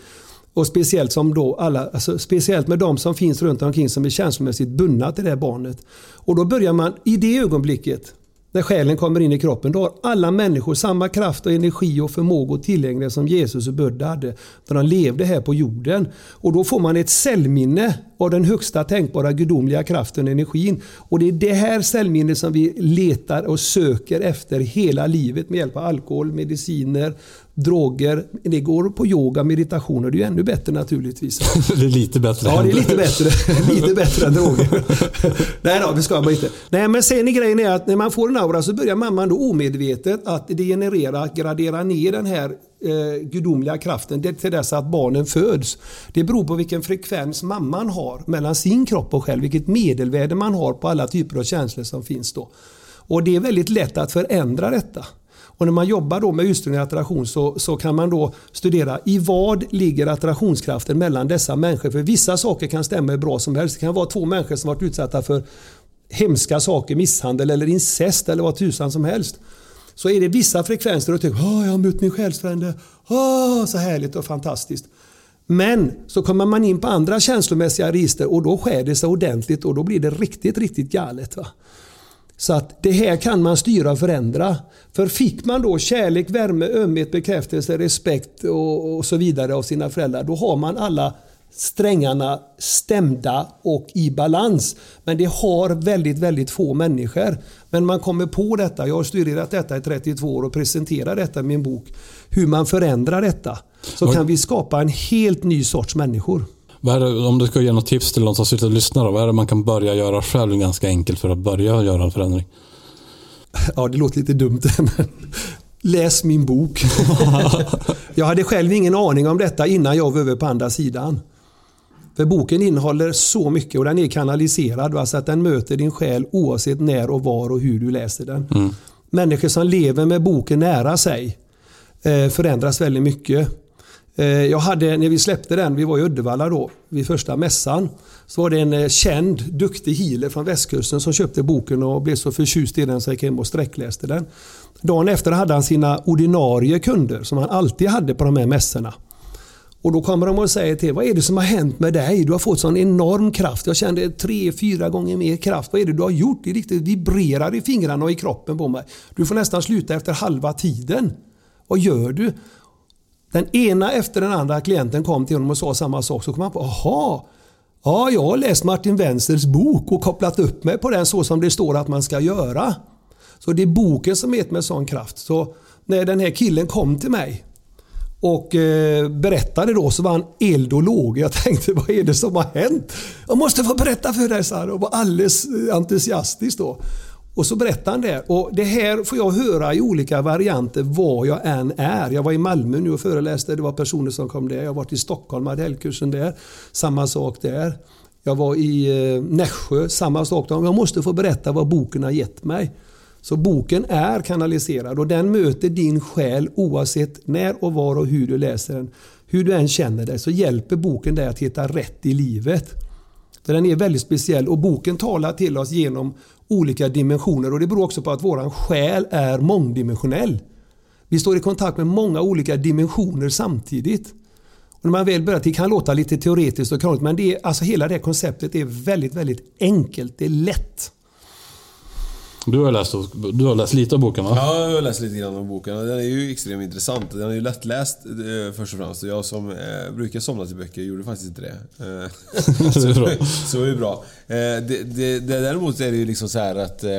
Och speciellt, som då alla, alltså speciellt med de som finns runt omkring som är känslomässigt bundna till det här barnet. Och då börjar man i det ögonblicket när själen kommer in i kroppen, då har alla människor samma kraft och energi och förmåga och tillgänglighet som Jesus och Buddha hade när de levde här på jorden. Och då får man ett cellminne av den högsta tänkbara gudomliga kraften och energin. Och det är det här cellminnet som vi letar och söker efter hela livet med hjälp av alkohol, mediciner, droger. Det går på yoga, meditation och det är ju ännu bättre naturligtvis. det är lite bättre. Ja, det är lite bättre. lite bättre än droger. Nej då, det ska man inte. Nej, men sen är grejen är att när man får en aura så börjar mamman då omedvetet att degenerera, gradera ner den här eh, gudomliga kraften det- till dess att barnen föds. Det beror på vilken frekvens mamman har mellan sin kropp och själv, vilket medelvärde man har på alla typer av känslor som finns då. Och det är väldigt lätt att förändra detta. Och när man jobbar då med ursprunglig attraktion så, så kan man då studera i vad ligger attraktionskraften mellan dessa människor. För vissa saker kan stämma hur bra som helst. Det kan vara två människor som varit utsatta för hemska saker, misshandel eller incest eller vad tusan som helst. Så är det vissa frekvenser och tycker Åh, jag har mött min själsfrände. Åh, så härligt och fantastiskt. Men så kommer man in på andra känslomässiga register och då skär det sig ordentligt och då blir det riktigt, riktigt galet. Va? Så att det här kan man styra och förändra. För fick man då kärlek, värme, ömhet, bekräftelse, respekt och, och så vidare av sina föräldrar, då har man alla strängarna stämda och i balans. Men det har väldigt, väldigt få människor. Men man kommer på detta. Jag har studerat detta i 32 år och presenterar detta i min bok. Hur man förändrar detta. Så kan vi skapa en helt ny sorts människor. Det, om du ska ge något tips till de som sitter och lyssnar, då, vad är det man kan börja göra själv ganska enkelt för att börja göra en förändring? Ja, det låter lite dumt. Men läs min bok. jag hade själv ingen aning om detta innan jag var över på andra sidan. För boken innehåller så mycket och den är kanaliserad. va, Så att den möter din själ oavsett när och var och hur du läser den. Människor som lever med boken nära sig eh, förändras väldigt mycket. Eh, jag hade, när vi släppte den, vi var i Uddevalla då, vid första mässan. Så var det en eh, känd, duktig healer från västkusten som köpte boken och blev så förtjust i den så jag gick hem och sträckläste den. Dagen efter hade han sina ordinarie kunder som han alltid hade på de här mässorna. Och då kommer de och säger till vad är det som har hänt med dig? Du har fått sån enorm kraft. Jag kände tre, fyra gånger mer kraft. Vad är det du har gjort? Det riktigt vibrerar i fingrarna och i kroppen på mig. Du får nästan sluta efter halva tiden. Vad gör du? Den ena efter den andra klienten kom till honom och sa samma sak. Så kom han på, aha, ja, jag har läst Martin Wenzels bok och kopplat upp mig på den så som det står att man ska göra. Så det är boken som gett mig sån kraft. Så när den här killen kom till mig och eh, berättade då så var han eld och låg. Jag tänkte vad är det som har hänt? Jag måste få berätta för dig, sa han och var alldeles entusiastisk då. Och så berättade han det. Och det här får jag höra i olika varianter var jag än är. Jag var i Malmö nu och föreläste. Det var personer som kom där. Jag har varit i Stockholm, hade helgkursen där. Samma sak där. Jag var i eh, Nässjö, samma sak. Jag måste få berätta vad boken har gett mig. Så boken är kanaliserad och den möter din själ oavsett när och var och hur du läser den. Hur du än känner dig så hjälper boken dig att hitta rätt i livet. Den är väldigt speciell och boken talar till oss genom olika dimensioner och det beror också på att våran själ är mångdimensionell. Vi står i kontakt med många olika dimensioner samtidigt. Och när man väl börjar, det kan låta lite teoretiskt och krångligt men det är, alltså hela det konceptet är väldigt, väldigt enkelt. Det är lätt. Du har läst, du har läst lite av boken va? Ja, jag har läst lite grann om boken. Den är ju extremt intressant. Den är ju lättläst eh, först och främst. Jag som eh, brukar somna till böcker gjorde faktiskt inte det. Eh, Det är bra. så är det bra. Eh, det, det, däremot är det ju liksom så att eh,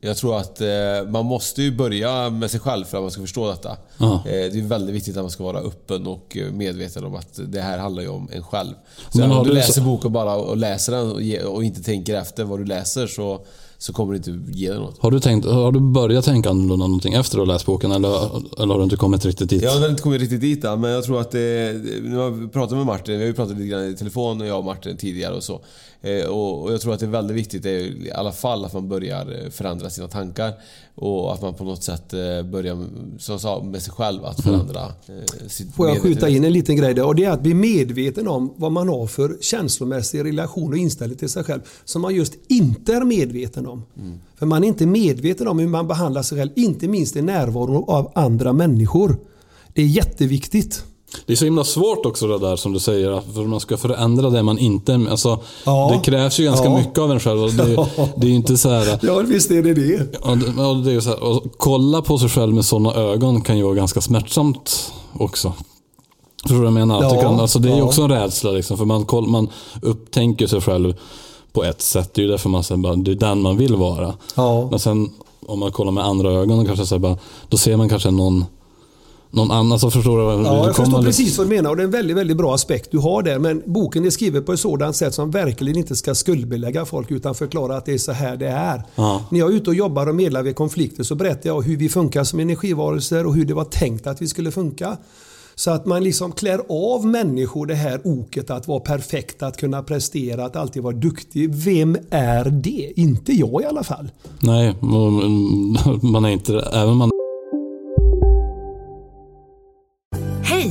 jag tror att eh, man måste ju börja med sig själv för att man ska förstå detta. Eh, det är väldigt viktigt att man ska vara öppen och medveten om att det här handlar ju om en själv. Så Men om du läser så- boken bara och läser den och inte tänker efter vad du läser så, så kommer det inte ge dig något. Har du, tänkt, har du börjat tänka annorlunda någonting efter att ha läst boken eller, eller har du inte kommit riktigt dit? Jag har inte kommit riktigt dit än, men jag tror att det... Nu har jag pratat med Martin, vi har ju pratat lite grann i telefon, jag och Martin tidigare och så. Eh, Och jag tror att det är väldigt viktigt i alla fall att man börjar eh, förändra sina tankar. Och att man på något sätt eh, börjar, som jag sa, med sig själv att förändra eh, sitt Får jag skjuta in en liten grej där? Och det är att bli medveten om vad man har för känslomässig relation och inställning till sig själv. Som man just inte är medveten om. För man är inte medveten om hur man behandlar sig själv. Inte minst i närvaro av andra människor. Det är jätteviktigt. Det är så himla svårt också det där som du säger, för man ska förändra det man inte... Alltså, Ja. Det krävs ju ganska Ja. mycket av en själv. Det, ju- det är ju inte så här... Ja, visst är det det. Ja, det, ja, det är så här, att kolla på sig själv med sådana ögon kan ju vara ganska smärtsamt också. Förstår du vad jag menar? Ja, det, kan, alltså det är ju ja. också en rädsla liksom, för man, man upptänker sig själv på ett sätt. Det är ju därför man säger bara, det är den man vill vara. Ja. Men sen om man kollar med andra ögon, kanske så här bara, då ser man kanske någon, någon annan. Så förstår du? vad- Ja, det jag förstår precis vad du menar och det är en väldigt, väldigt bra aspekt du har där. Men boken är skriven på ett sådant sätt som verkligen inte ska skuldbelägga folk utan förklara att det är så här det är. Ja. När jag är ute och jobbar och medlar vid konflikter så berättar jag hur vi funkar som energivarelser och hur det var tänkt att vi skulle funka. Så att man liksom klär av människor det här oket att vara perfekt, att kunna prestera, att alltid vara duktig. Vem är det? Inte jag i alla fall. Nej, man man är inte även om man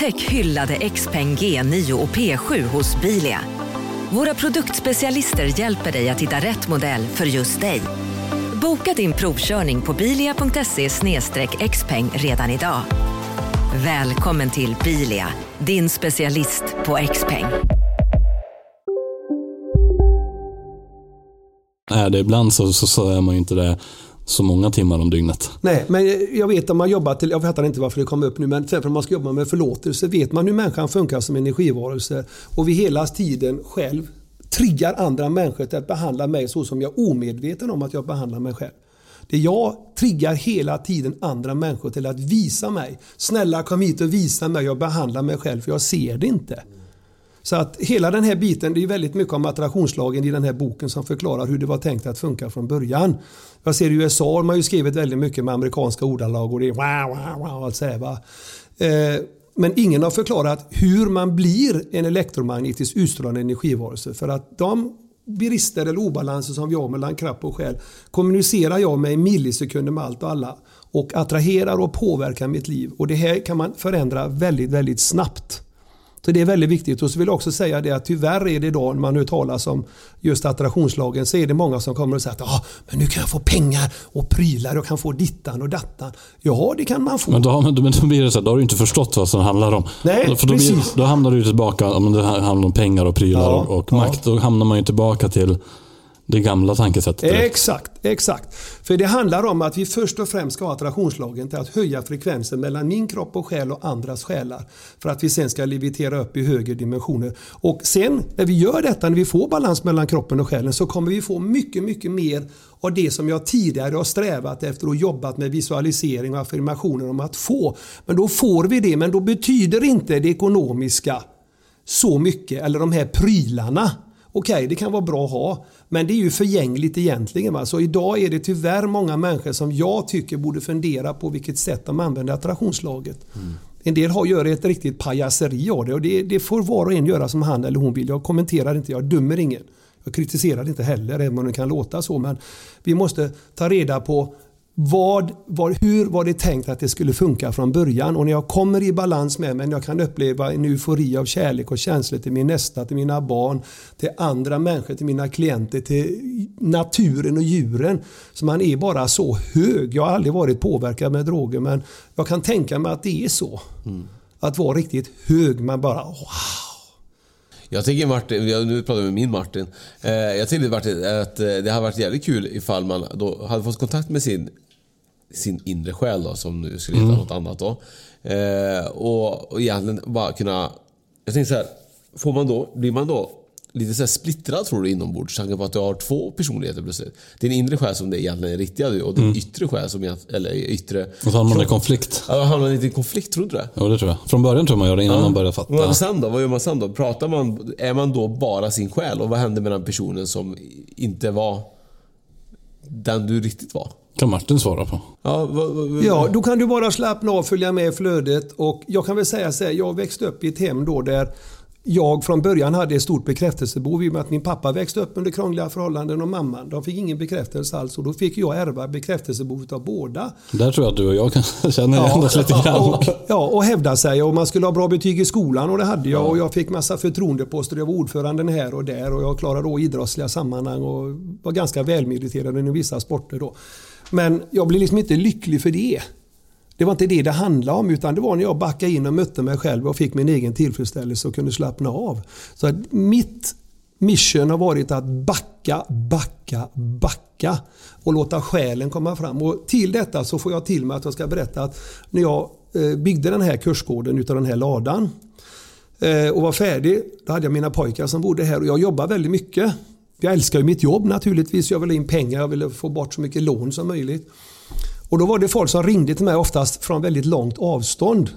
Upptäck hyllade XPeng G9 och P7 hos Bilia. Våra produktspecialister hjälper dig att hitta rätt modell för just dig. Boka din provkörning på bilia.se xpeng redan idag. Välkommen till Bilia, din specialist på XPeng. är det ibland så, så, så är man ju inte det så många timmar om dygnet. Nej, men jag vet om man jobbar till, jag fattar inte varför det kom upp nu, men till exempel om man ska jobba med förlåtelse vet man hur människan funkar som energivarelse och vi hela tiden själv triggar andra människor till att behandla mig så som jag är omedveten om att jag behandlar mig själv. Det jag triggar hela tiden andra människor till att visa mig. Snälla kom hit och visa mig, jag behandlar mig själv för jag ser det inte. Så att hela den här biten, det är väldigt mycket om attraktionslagen i den här boken som förklarar hur det var tänkt att funka från början. Jag ser i USA har man ju skrivit väldigt mycket med amerikanska ordalag och det är wow, wow, wow, allt så här, va. Eh, Men ingen har förklarat hur man blir en elektromagnetisk utstrålande energivarelse. För att de brister eller obalanser som vi har mellan kropp och själ kommunicerar jag med i millisekunder med allt och alla och attraherar och påverkar mitt liv. Och det här kan man förändra väldigt, väldigt snabbt. Så det är väldigt viktigt. Och så vill jag också säga det att tyvärr är det idag när man hör talas om just attraktionslagen så är det många som kommer och säger att ah, men nu kan jag få pengar och prylar och kan få dittan och dattan. Ja, det kan man få. Men då, men då, men då blir det så här, då har du inte förstått vad som handlar om. Nej, För då, blir, precis. då hamnar du tillbaka, om det handlar om pengar och prylar Ja, och, och ja. makt, då hamnar man ju tillbaka till det gamla tankesättet. direkt. Exakt, exakt. För det handlar om att vi först och främst ska ha attraktionslagen till att höja frekvensen mellan min kropp och själ och andras själar. För att vi sen ska levitera upp i högre dimensioner. Och sen när vi gör detta, när vi får balans mellan kroppen och själen så kommer vi få mycket, mycket mer av det som jag tidigare har strävat efter och jobbat med visualisering och affirmationer om att få. Men då får vi det, men då betyder inte det ekonomiska så mycket, eller de här prylarna. Okej, det kan vara bra att ha, men det är ju förgängligt egentligen. Va? Så idag är det tyvärr många människor som jag tycker borde fundera på vilket sätt de använder attraktionslaget. En del har gör ett riktigt pajaseri av det och det, det får var och en göra som han eller hon vill. Jag kommenterar inte, jag dömer ingen. Jag kritiserar inte heller, även om det kan låta så. Men vi måste ta reda på vad, vad, hur var det tänkt att det skulle funka från början? Och när jag kommer i balans med mig, när jag kan uppleva en eufori av kärlek och känslor till min nästa, till mina barn, till andra människor, till mina klienter, till naturen och djuren. Så man är bara så hög. Jag har aldrig varit påverkad med droger men jag kan tänka mig att det är så. Att vara riktigt hög, man bara wow. Jag tycker Martin, nu pratar vi med min Martin. Eh, jag tycker Martin att eh, det hade varit jävligt kul ifall man då hade fått kontakt med sin, sin inre själ då, som nu skulle heta Mm. något annat då. Eh, och, och egentligen bara kunna... Jag tänkte så här, får man då, blir man då lite så här splittrad tror du inombords? Tanken på att du har två personligheter plötsligt. Din inre själ som det egentligen är riktiga du och din Mm. yttre själ som eller yttre... Och så hamnar man i konflikt. Ja, hamnar man inte i konflikt, tror du det? Ja, det tror jag. Från början tror man gör det innan Ja. man börjar fatta. Men sen då? Vad gör man sen då? Pratar man, är man då bara sin själ? Och vad händer med den personen som inte var den du riktigt var? kan Martin svara på. Ja, Ja, då kan du bara slappna av, följa med i flödet. Och jag kan väl säga så här, jag växte upp i ett hem då där jag från början hade ett stort bekräftelsebehov i och med att min pappa växte upp under krångliga förhållanden och mamman. De fick ingen bekräftelse alls och då fick jag ärva bekräftelsebehovet av båda. Där tror jag att du och jag kan känna igen oss lite grann. Och, ja, och hävda sig. Och man skulle ha bra betyg i skolan och det hade jag. Och jag fick massa förtroendeposter. Jag var ordföranden här och där och jag klarade då idrottsliga sammanhang och var ganska välmeriterad i vissa sporter då. Men jag blev liksom inte lycklig för det. Det var inte det det handlade om utan det var när jag backade in och mötte mig själv och fick min egen tillfredsställelse och kunde slappna av. Så att mitt mission har varit att backa, backa, backa och låta själen komma fram. Och till detta så får jag till mig att jag ska berätta att när jag eh, byggde den här kursgården utav den här ladan eh, och var färdig, då hade jag mina pojkar som bodde här och jag jobbar väldigt mycket. Jag älskar ju mitt jobb naturligtvis. Jag vill ha in pengar, jag ville få bort så mycket lån som möjligt. Och då var det folk som ringde till mig oftast från väldigt långt avstånd.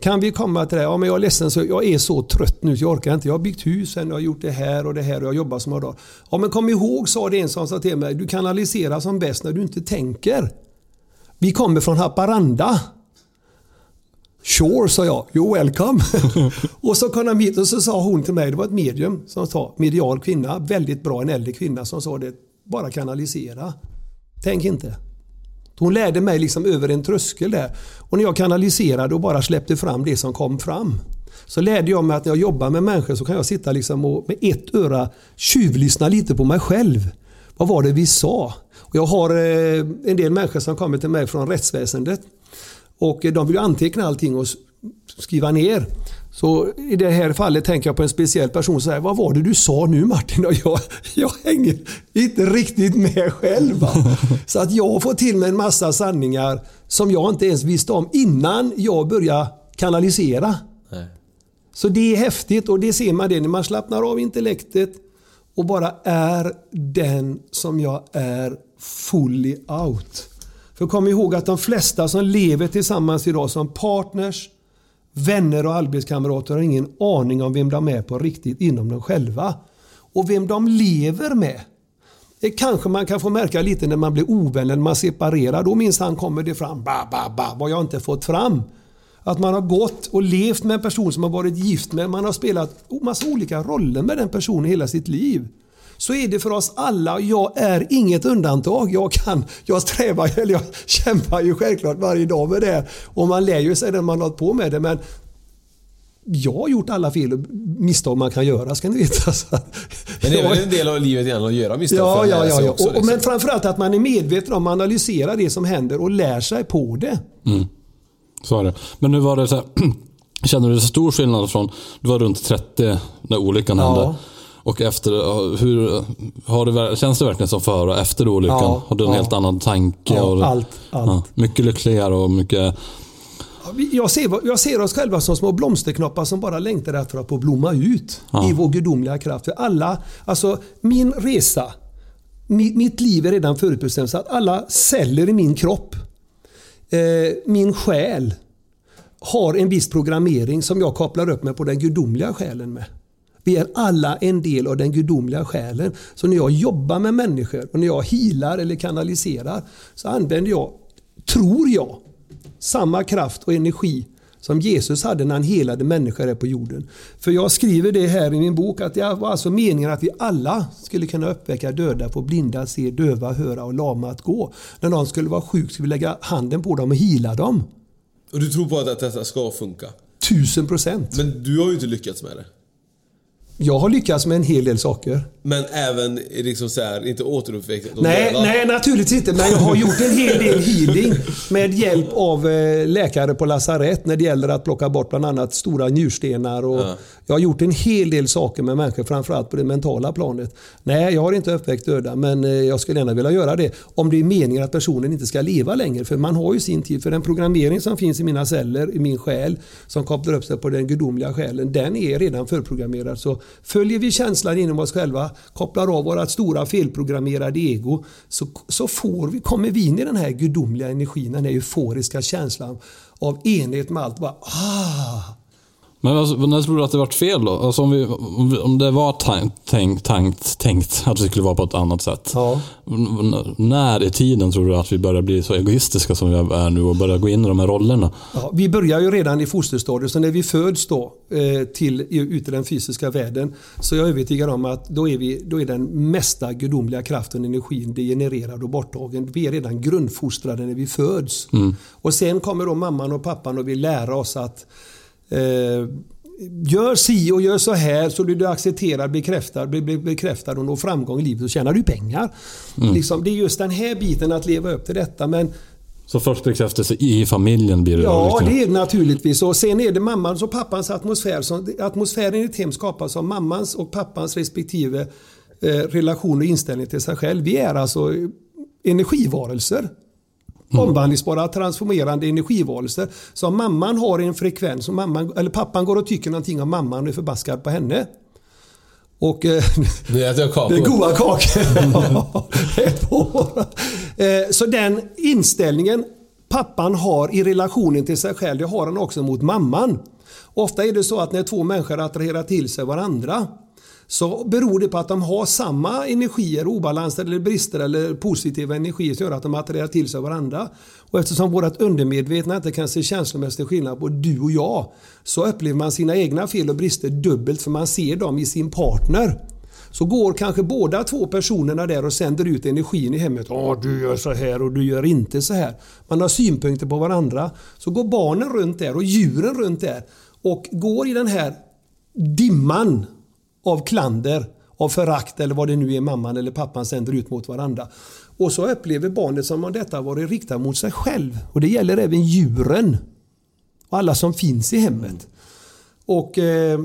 Kan vi komma till det? Ja, men jag är ledsen, så jag är så trött nu så jag orkar inte. Jag har byggt husen, jag har gjort det här och det här och jag jobbar som jag dagar. Ja, men kom ihåg, sa det en som sa till mig, du kanaliserar som bäst när du inte tänker. Vi kommer från Haparanda. Sure, sa jag. You're welcome. och så kom de hit och så sa hon till mig, det var ett medium som sa, medial kvinna, väldigt bra, en äldre kvinna som sa det, bara kanalisera. Tänk inte. Hon lärde mig liksom över en tröskel där. Och när jag kanaliserade och bara släppte fram det som kom fram. Så lärde jag mig att när jag jobbar med människor så kan jag sitta liksom och med ett öra tjuvlyssna lite på mig själv. Vad var det vi sa? Och jag har eh, en del människor som kommer till mig från rättsväsendet. Och eh, de vill anteckna allting och skriva ner. Så i det här fallet tänker jag på en speciell person. Så här, vad var det du sa nu Martin? Och jag, jag hänger inte riktigt med själv. Va? Så att jag får till mig en massa sanningar som jag inte ens visste om innan jag började kanalisera. Nej. Så det är häftigt och det ser man det när man slappnar av intellektet och bara är den som jag är fully out. För kom ihåg att de flesta som lever tillsammans idag som partners, Vänner och arbetskamrater har ingen aning om vem de är på riktigt inom dem själva. Och vem de lever med. Det kanske man kan få märka lite när man blir ovän, när man separerar. Då minsann kommer det fram, ba, ba, ba, vad jag inte fått fram. Att man har gått och levt med en person som man varit gift med, man har spelat massa olika roller med den personen hela sitt liv så är det för oss alla. Jag är inget undantag. Jag, kan, jag strävar, eller jag kämpar ju självklart varje dag med det. Och man lär ju sig när man har hållit på med det. Men jag har gjort alla fel och misstag man kan göra, ska ni veta. men det är väl en del av livet igen att göra misstag? Ja, ja, ja. ja. Också, liksom. Men framförallt att man är medveten om, analyserar det som händer och lär sig på det. Mm. Så är det. Men nu var det så här, Känner du så stor skillnad från, du var runt 30 när olyckan ja. hände. Och efter, hur, har det, känns det verkligen som före och efter olyckan? Ja, har du en ja. helt annan tanke? Ja, och, allt. allt. Mycket lyckligare och mycket... Jag ser, jag ser oss själva som små blomsterknoppar som bara längtar efter att få blomma ut i vår gudomliga kraft. För alla, alltså min resa, mitt liv är redan förutbestämt. Så att alla celler i min kropp, eh, min själ, har en viss programmering som jag kopplar upp mig på den gudomliga själen med. Vi är alla en del av den gudomliga själen. Så när jag jobbar med människor och när jag healar eller kanaliserar så använder jag, tror jag, samma kraft och energi som Jesus hade när han helade människor här på jorden. För jag skriver det här i min bok att det var alltså meningen att vi alla skulle kunna uppväcka döda, få blinda se, döva höra och lama att gå. När någon skulle vara sjuk skulle vi lägga handen på dem och hila dem. Och du tror på att detta ska funka? Tusen procent. Men du har ju inte lyckats med det. Jag har lyckats med en hel del saker. Men även liksom så här, inte återuppväckt nej, nej, naturligtvis inte. Men jag har gjort en hel del healing med hjälp av eh, läkare på lasarett när det gäller att plocka bort bland annat stora njurstenar. Och ja. Jag har gjort en hel del saker med människor, framförallt på det mentala planet. Nej, jag har inte uppväckt döda, men eh, jag skulle gärna vilja göra det. Om det är meningen att personen inte ska leva längre. För man har ju sin tid. För den programmering som finns i mina celler, i min själ, som kopplar upp sig på den gudomliga själen, den är redan förprogrammerad. Så Följer vi känslan inom oss själva, kopplar av vårt stora felprogrammerade ego, så, så får vi, kommer vi in i den här gudomliga energin, den här euforiska känslan av enhet med allt. Bara, ah. Men alltså, när tror du att det varit fel då? Alltså om, vi, om, det var tänkt, tänkt, tänkt, tänkt att vi skulle vara på ett annat sätt. Ja. När i tiden tror du att vi börjar bli så egoistiska som vi är nu och börjar gå in i de här rollerna? Ja, vi börjar ju redan i fosterstadiet, så när vi föds då eh, till, ut i den fysiska världen så är jag övertygad om att då är, vi, då är den mesta gudomliga kraften, energin, degenererad och borttagen. Vi är redan grundfostrade när vi föds. Och sen kommer då mamman och pappan och vill lära oss att eh, Gör si och gör så här så blir du accepterad, bekräftad, blir blir bekräftad och når framgång i livet så tjänar du pengar. Liksom, det är just den här biten att leva upp till detta. Men Så först bekräftelse i familjen blir det Ja, liksom. det är det naturligtvis. Och sen är det mammans och pappans atmosfär. Som, atmosfären i ett hem skapas av mammans och pappans respektive eh, relation och inställning till sig själv. Vi är alltså energivarelser. Omvandlingsbara, transformerande energivarelser. Så om mamman har en frekvens, och mamman, eller pappan går och tycker någonting om mamman och är förbaskad på henne. Och, eh, Nu äter jag kakor. det är goda kakor. Eh, Så den inställningen pappan har i relationen till sig själv, det har han också mot mamman. Ofta är det så att när två människor attraherar till sig varandra så beror det på att de har samma energier, obalanser eller brister eller positiva energier som gör att de attraherar till sig varandra. Och eftersom vårt undermedvetna inte kan se känslomässig skillnad på du och jag så upplever man sina egna fel och brister dubbelt för man ser dem i sin partner. Så går kanske båda två personerna där och sänder ut energin i hemmet. Ja, du gör så här och du gör inte så här. Man har synpunkter på varandra. Så går barnen runt där och djuren runt där och går i den här dimman av klander, av förakt eller vad det nu är mamman eller pappan sänder ut mot varandra. Och så upplever barnet som om detta varit riktat mot sig själv. Och det gäller även djuren. Och alla som finns i hemmet. Och eh,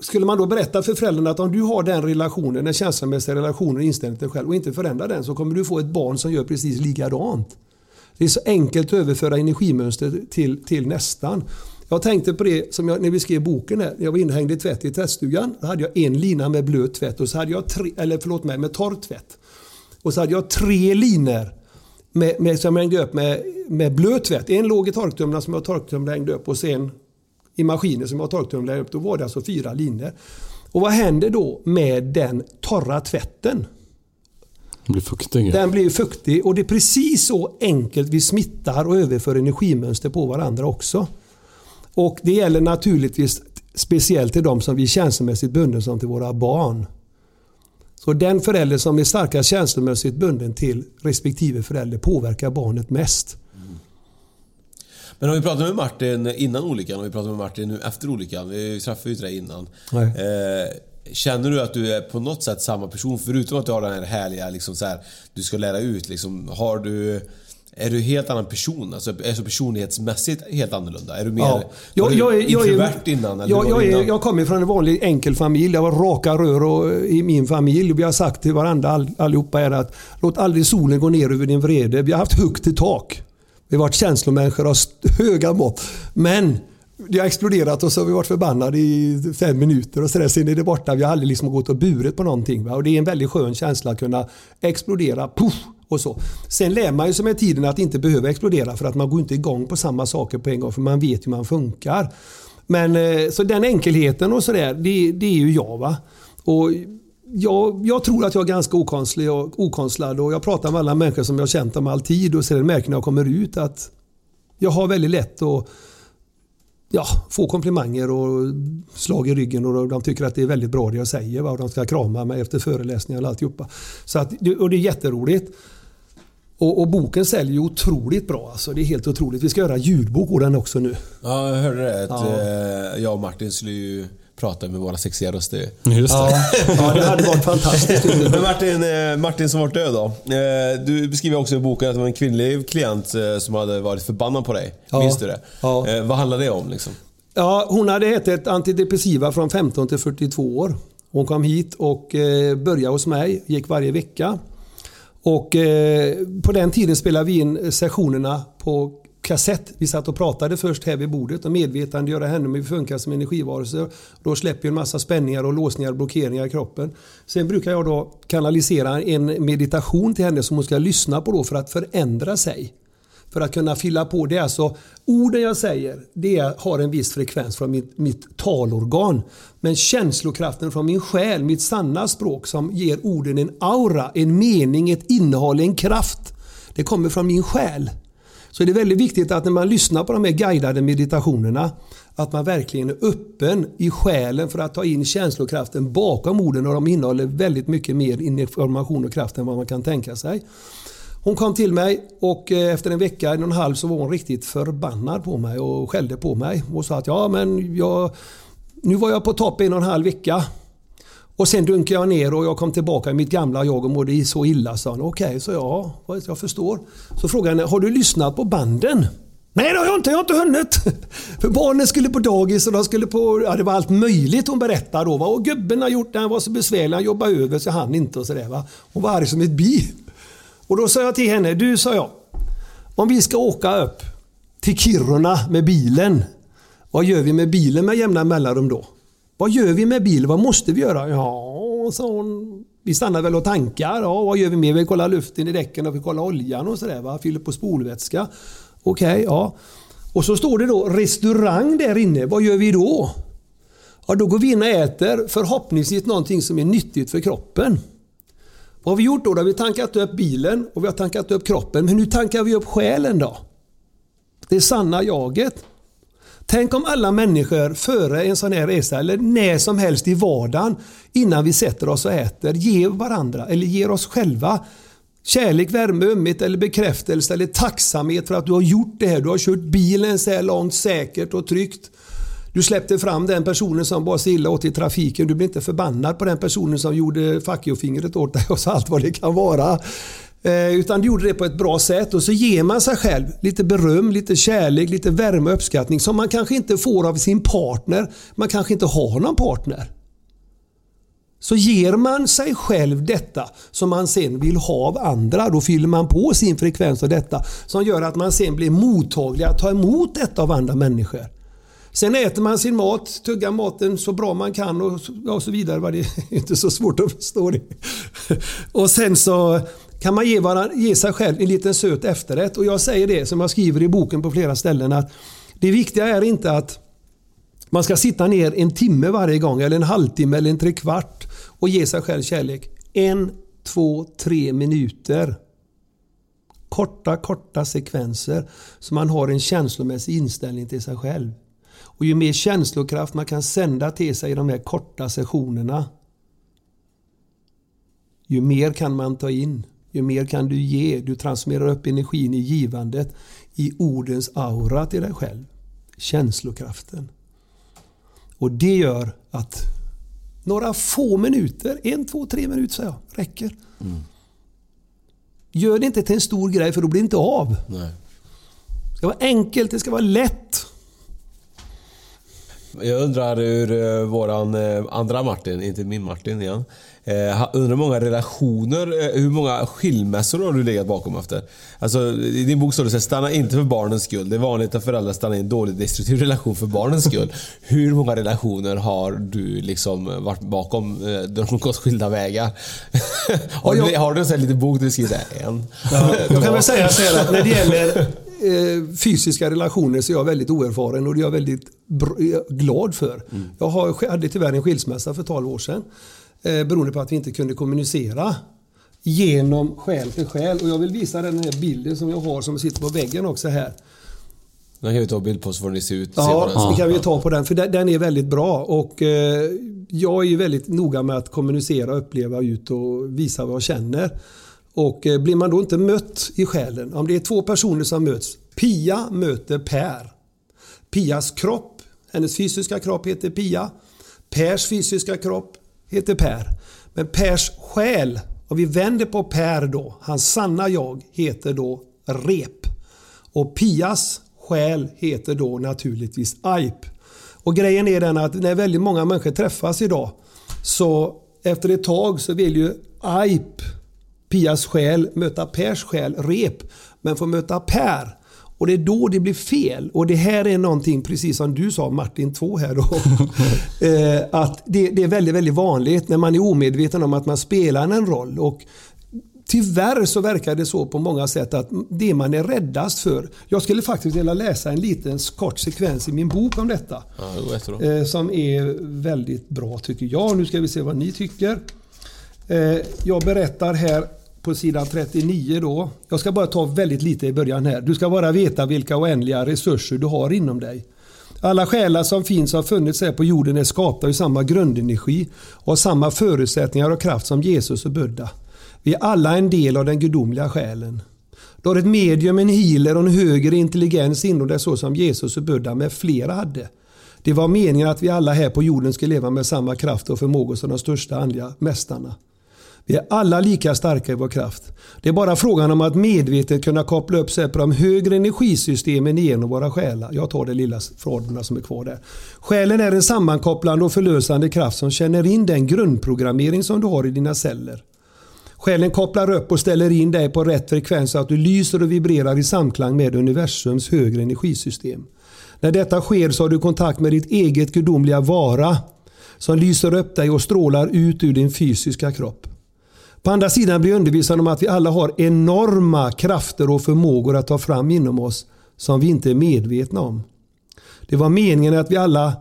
skulle man då berätta för föräldrarna att om du har den relationen, den känslomässiga relationen och inställningen till dig själv och inte förändrar den så kommer du få ett barn som gör precis likadant. Det är så enkelt att överföra energimönster till, till nästan. Jag tänkte på det som jag, när vi skrev boken. Här, jag var inhängd i tvätt i tvättstugan. Då hade jag en lina med blöt tvätt och så hade jag tre, eller förlåt mig, med torr tvätt. Och så hade jag tre linor med, med, som jag hängde upp med, med blöt tvätt. En låg i torktumlaren som jag torktumlade hängde upp och sen i maskinen som jag torktumlade upp. Då var det alltså fyra linor. Och vad händer då med den torra tvätten? Den blir fuktig. Den blir fuktig och det är precis så enkelt vi smittar och överför energimönster på varandra också. Och det gäller naturligtvis speciellt till de som vi är känslomässigt bunden som till våra barn. Så den förälder som är starkast känslomässigt bunden till respektive förälder påverkar barnet mest. Men om vi pratar med Martin innan olyckan och vi pratar med Martin nu efter olyckan. Vi träffade ju inte dig innan. Eh, känner du att du är på något sätt samma person? Förutom att du har den här härliga, liksom så här, du ska lära ut. Liksom, har du... Är du en helt annan person? Alltså, är så personlighetsmässigt helt annorlunda? Är du mer Ja. Jag, du jag, är- jag, introvert är, innan? Eller jag, jag, innan? jag kommer från en vanlig enkel familj. Det var raka rör och, i min familj. Vi har sagt till varandra all, allihopa är att låt aldrig solen gå ner över din vrede. Vi har haft högt i tak. Vi har varit känslomänniskor av höga mått. Men det har exploderat och så har vi varit förbannade i fem minuter och så där. sen är det borta. Vi har aldrig liksom gått och burit på någonting. Va? Och det är en väldigt skön känsla att kunna explodera. Puff, och så. Sen lär man ju sig med tiden att inte behöva explodera för att man går inte igång på samma saker på en gång för man vet hur man funkar. Men eh, så den enkelheten och sådär, det, det är ju jag. va. Och jag, jag tror att jag är ganska okonstlig och okonstlad och jag pratar med alla människor som jag har känt om all tid och sen märker när jag kommer ut att jag har väldigt lätt att ja, få komplimanger och slag i ryggen och de tycker att det är väldigt bra det jag säger. Va? Och de ska krama mig efter föreläsningar och alltihopa. Så att, och det är jätteroligt. Och, och boken säljer ju otroligt bra. Alltså, det är helt otroligt. Vi ska göra ljudbok på den också nu. Ja, jag hörde det. Att, Ja. eh, jag och Martin skulle ju prata med våra sexiga röster. Just det. Ja, ja det hade varit fantastiskt. Men Martin, eh, Martin som varit död då. Eh, Du beskriver också i boken att det var en kvinnlig klient eh, som hade varit förbannad på dig. Ja. Minns du det? Ja. Vad handlar det om liksom? Ja, hon hade ätit antidepressiva från 15 till 42 år. Hon kom hit och började hos mig, gick varje vecka. Och på den tiden spelade vi in sessionerna på kassett. Vi satt och pratade först här vid bordet och medvetandegöra henne om hur vi funkar som energivarelser. Då släpper en massa spänningar och låsningar och blockeringar i kroppen. Sen brukar jag då kanalisera en meditation till henne som hon ska lyssna på då för att förändra sig. för att kunna fylla på. Det är alltså orden jag säger, det har en viss frekvens från mitt, mitt talorgan. Men känslokraften från min själ, mitt sanna språk som ger orden en aura, en mening, ett innehåll, en kraft. Det kommer från min själ. Så det är väldigt viktigt att när man lyssnar på de här guidade meditationerna att man verkligen är öppen i själen för att ta in känslokraften bakom orden och de innehåller väldigt mycket mer information och kraft än vad man kan tänka sig. Hon kom till mig och eh, efter en vecka, en och en halv, så var hon riktigt förbannad på mig och skällde på mig och sa att ja men jag, nu var jag på topp en och en halv vecka. Och sen dunkade jag ner och jag kom tillbaka i mitt gamla jag och mådde så illa. sa Okej, okay, så ja, jag förstår. Så frågade jag har du lyssnat på banden? Nej det har jag inte, jag har inte hunnit. För barnen skulle på dagis och de skulle på, ja det var allt möjligt hon berättade då. Va? Och gubben har gjort det, han var så besvärlig, han jobbade över så han inte och sådär. va. Hon var arg som ett bi. Och då sa jag till henne, du sa jag, om vi ska åka upp till Kiruna med bilen, vad gör vi med bilen med jämna mellanrum då? Vad gör vi med bilen? Vad måste vi göra? Ja, sa hon. Vi stannar väl och tankar. Ja, vad gör vi mer? Vi kollar luften i däcken och vi kollar oljan och sådär. Fyller på spolvätska. Okej, okay, ja. Och så står det då restaurang där inne. Vad gör vi då? Ja, då går vi in och äter förhoppningsvis någonting som är nyttigt för kroppen. Vad har vi gjort då? Då har vi tankat upp bilen och vi har tankat upp kroppen. Men hur tankar vi upp själen då? Det sanna jaget. Tänk om alla människor före en sån här resa eller när som helst i vardagen innan vi sätter oss och äter ger varandra eller ger oss själva kärlek, värme, ömhet eller bekräftelse eller tacksamhet för att du har gjort det här. Du har kört bilen så här långt säkert och tryggt. Du släppte fram den personen som bara så illa åt i trafiken. Du blir inte förbannad på den personen som gjorde fingret åt dig och så allt vad det kan vara. Eh, utan du gjorde det på ett bra sätt och så ger man sig själv lite beröm, lite kärlek, lite värme och uppskattning som man kanske inte får av sin partner. Man kanske inte har någon partner. Så ger man sig själv detta som man sen vill ha av andra, då fyller man på sin frekvens av detta som gör att man sen blir mottaglig att ta emot detta av andra människor. Sen äter man sin mat, tuggar maten så bra man kan och, och så vidare. Det är inte så svårt att förstå det. Och sen så kan man ge, varandra, ge sig själv en liten söt efterrätt. Och jag säger det som jag skriver i boken på flera ställen att det viktiga är inte att man ska sitta ner en timme varje gång eller en halvtimme eller en trekvart och ge sig själv kärlek. En, två, tre minuter. Korta, korta sekvenser så man har en känslomässig inställning till sig själv. Och ju mer känslokraft man kan sända till sig i de här korta sessionerna ju mer kan man ta in. Ju mer kan du ge. Du transformerar upp energin i givandet i ordens aura till dig själv. Känslokraften. Och det gör att några få minuter, en, två, tre minuter säger jag, räcker. Mm. Gör det inte till en stor grej för då blir det inte av. Nej. Det ska vara enkelt, det ska vara lätt. Jag undrar hur uh, våran uh, andra Martin, inte min Martin igen. Uh, undrar hur många relationer, uh, hur många skilmässor har du legat bakom efter? Alltså, I din bok står det så stanna inte för barnens skull. Det är vanligt att föräldrar stannar i en dålig destruktiv relation för barnens skull. hur många relationer har du liksom varit bakom uh, de har gått skilda vägar? har, jag, du, har du en sån här liten bok du skriver en? Ja, jag kan väl säga så här att när det gäller eh, fysiska relationer så är jag väldigt oerfaren och det är jag väldigt glad för. Mm. Jag har, hade tyvärr en skilsmässa för 12 år sedan. Eh, beroende på att vi inte kunde kommunicera genom själ till själ. Och jag vill visa den här bilden som jag har som sitter på väggen också här. Den kan vi ta bild på så får ni se ut. Ja, se det kan vi ta på den. För den är väldigt bra. Och eh, jag är ju väldigt noga med att kommunicera, uppleva ut och visa vad jag känner. Och eh, blir man då inte mött i själen, om det är två personer som möts. Pia möter Per. Pias kropp, hennes fysiska kropp heter Pia. Pers fysiska kropp heter Per. Men Pers själ, om vi vänder på Per då, hans sanna jag heter då Rep. Och Pias själ heter då naturligtvis Aip. Och grejen är den att när väldigt många människor träffas idag så efter ett tag så vill ju Aip Pias själ möta Pers själ, rep, men får möta Per. Och det är då det blir fel. Och det här är någonting, precis som du sa Martin 2 här då. Eh, att det, det, är väldigt, väldigt vanligt när man är omedveten om att man spelar en roll. Och tyvärr så verkar det så på många sätt att det man är räddast för. Jag skulle faktiskt vilja läsa en liten kort sekvens i min bok om detta. Ja, det. Eh, som är väldigt bra tycker jag. Nu ska vi se vad ni tycker. Eh, jag berättar här på sidan 39 då. Jag ska bara ta väldigt lite i början här. Du ska bara veta vilka oändliga resurser du har inom dig. Alla själar som finns och har funnits här på jorden är skapta ur samma grundenergi och har samma förutsättningar och kraft som Jesus och Buddha. Vi är alla en del av den gudomliga själen. Du har ett medium, en healer och en högre intelligens inom dig så som Jesus och Buddha med flera hade. Det var meningen att vi alla här på jorden skulle leva med samma kraft och förmågor som de största andliga mästarna. Vi är alla lika starka i vår kraft. Det är bara frågan om att medvetet kunna koppla upp sig på de högre energisystemen genom våra själar. Jag tar det lilla frågorna som är kvar där. Själen är en sammankopplande och förlösande kraft som känner in den grundprogrammering som du har i dina celler. Själen kopplar upp och ställer in dig på rätt frekvens så att du lyser och vibrerar i samklang med universums högre energisystem. När detta sker så har du kontakt med ditt eget gudomliga vara som lyser upp dig och strålar ut ur din fysiska kropp. På andra sidan blir jag undervisad om att vi alla har enorma krafter och förmågor att ta fram inom oss som vi inte är medvetna om. Det var meningen att vi alla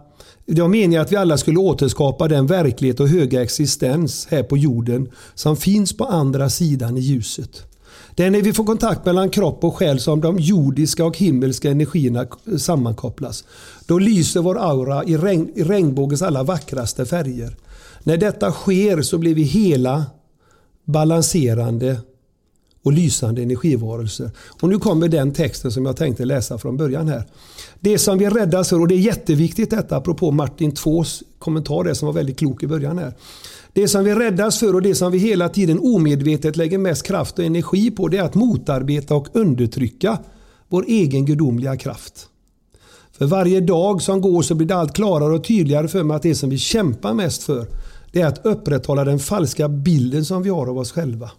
det var meningen att vi alla skulle återskapa den verklighet och höga existens här på jorden som finns på andra sidan i ljuset. Det är när vi får kontakt mellan kropp och själ som de jordiska och himmelska energierna sammankopplas. Då lyser vår aura i, regn, i regnbågens alla vackraste färger. När detta sker så blir vi hela, balanserande och lysande energivarelser. Och nu kommer den texten som jag tänkte läsa från början här. Det som vi räddas för, och det är jätteviktigt detta apropå Martin Tvås kommentar där som var väldigt klok i början här. Det som vi räddas för och det som vi hela tiden omedvetet lägger mest kraft och energi på det är att motarbeta och undertrycka vår egen gudomliga kraft. För varje dag som går så blir det allt klarare och tydligare för mig att det som vi kämpar mest för det är att upprätthålla den falska bilden som vi har av oss själva.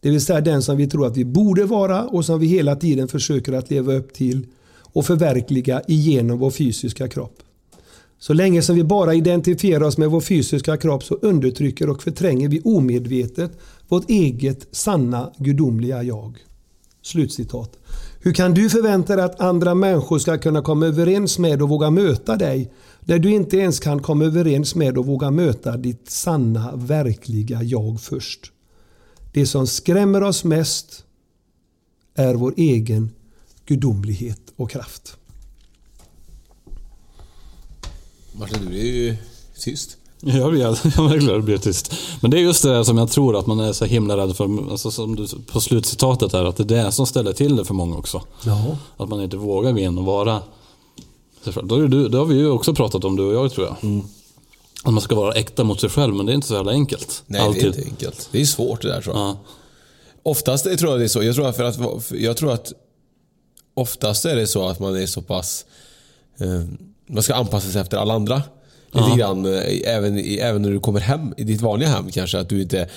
Det vill säga den som vi tror att vi borde vara och som vi hela tiden försöker att leva upp till och förverkliga igenom vår fysiska kropp. Så länge som vi bara identifierar oss med vår fysiska kropp så undertrycker och förtränger vi omedvetet vårt eget sanna gudomliga jag. Slutcitat. Hur kan du förvänta dig att andra människor ska kunna komma överens med och våga möta dig där du inte ens kan komma överens med och våga möta ditt sanna, verkliga jag först? Det som skrämmer oss mest är vår egen gudomlighet och kraft. Martin, du är ju tyst. Jag blir, jag verkligen blir tyst. Men det är just det där som jag tror att man är så himla rädd för. Alltså som du, på slutcitatet här, att det är det som ställer till det för många också. Ja. Att man inte vågar gå in och vara... Det, har vi ju också pratat om du och jag tror jag. Mm. Att man ska vara äkta mot sig själv, men det är inte så jävla enkelt. Nej, det är inte enkelt. Det är svårt det där tror jag. Ja. Oftast tror jag det är så. Jag tror, för att, jag tror att oftast är det så att man är så pass... Eh, man ska anpassa sig efter alla andra. Lite Ja. grann, eh, även, även när du kommer hem, i ditt vanliga hem kanske. Att du inte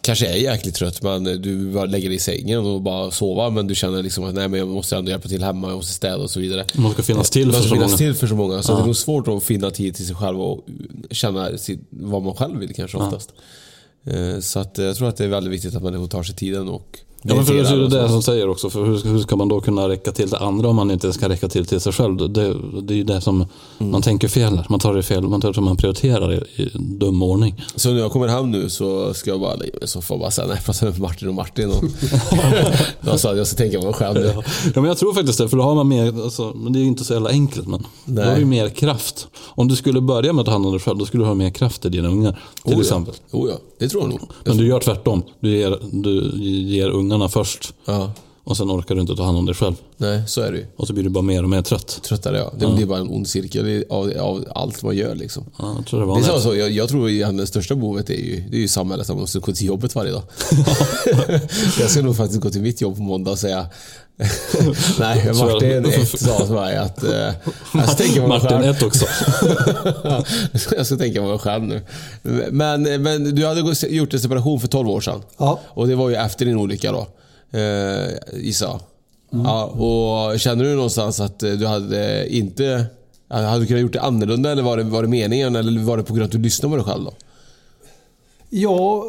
kanske är jäkligt trött men du bara lägger dig i sängen och bara sova. Men du känner liksom att nej, men jag måste ändå hjälpa till hemma, jag måste städa och så vidare. Man ska finnas till Man för ska så finnas till för så många. Så Ja. det är nog svårt att finna tid till sig själv och känna vad man själv vill kanske Ja. oftast. Eh, Så att jag tror att det är väldigt viktigt att människor tar sig tiden och Ja, men för det är ju det så. som säger också. För hur, hur ska man då kunna räcka till till andra om man inte ska räcka till till sig själv? Det, det är ju det som Mm. man tänker fel. Man tar det fel. Man, tar, man prioriterar i, i dum ordning. Så när jag kommer hem nu så ska jag bara lägga mig i soffan och bara säga nej, jag pratar med Martin och Martin. Och jag att jag ska tänka på mig själv nu. Ja. ja, men jag tror faktiskt det. För då har man mer, alltså, men det är ju inte så jävla enkelt. Men då har du mer kraft. Om du skulle börja med att ta hand om dig själv, då skulle du ha mer kraft till dina ungar. Till Oh ja. exempel. Oh ja, det tror jag nog. Men du gör tvärtom. Du ger, du ger ungarna först. Ja. Och sen orkar du inte ta hand om dig själv. Nej, så är det ju. Och så blir du bara mer och mer trött. Tröttare ja. Det Ja. blir bara en ond cirkel av, av allt man gör liksom. Ja, jag tror det Det var är det. sak, jag, jag tror att det största behovet är ju, det är ju samhället, att man måste gå till jobbet varje dag. jag ska nog faktiskt gå till mitt jobb på måndag och säga Nej, Så- Martin ett sa till mig att eh, jag ska tänka på mig Martin själv. ett också. jag ska tänka på mig själv nu. Men, men du hade gjort en separation för 12 år sedan. Ja. Och det var ju efter din olycka då. Eh, gissar jag. Ja, och känner du någonstans att eh, du hade inte... Hade du kunnat gjort det annorlunda eller var det, var det meningen? Eller var det på grund av att du lyssnade på dig själv då? Ja,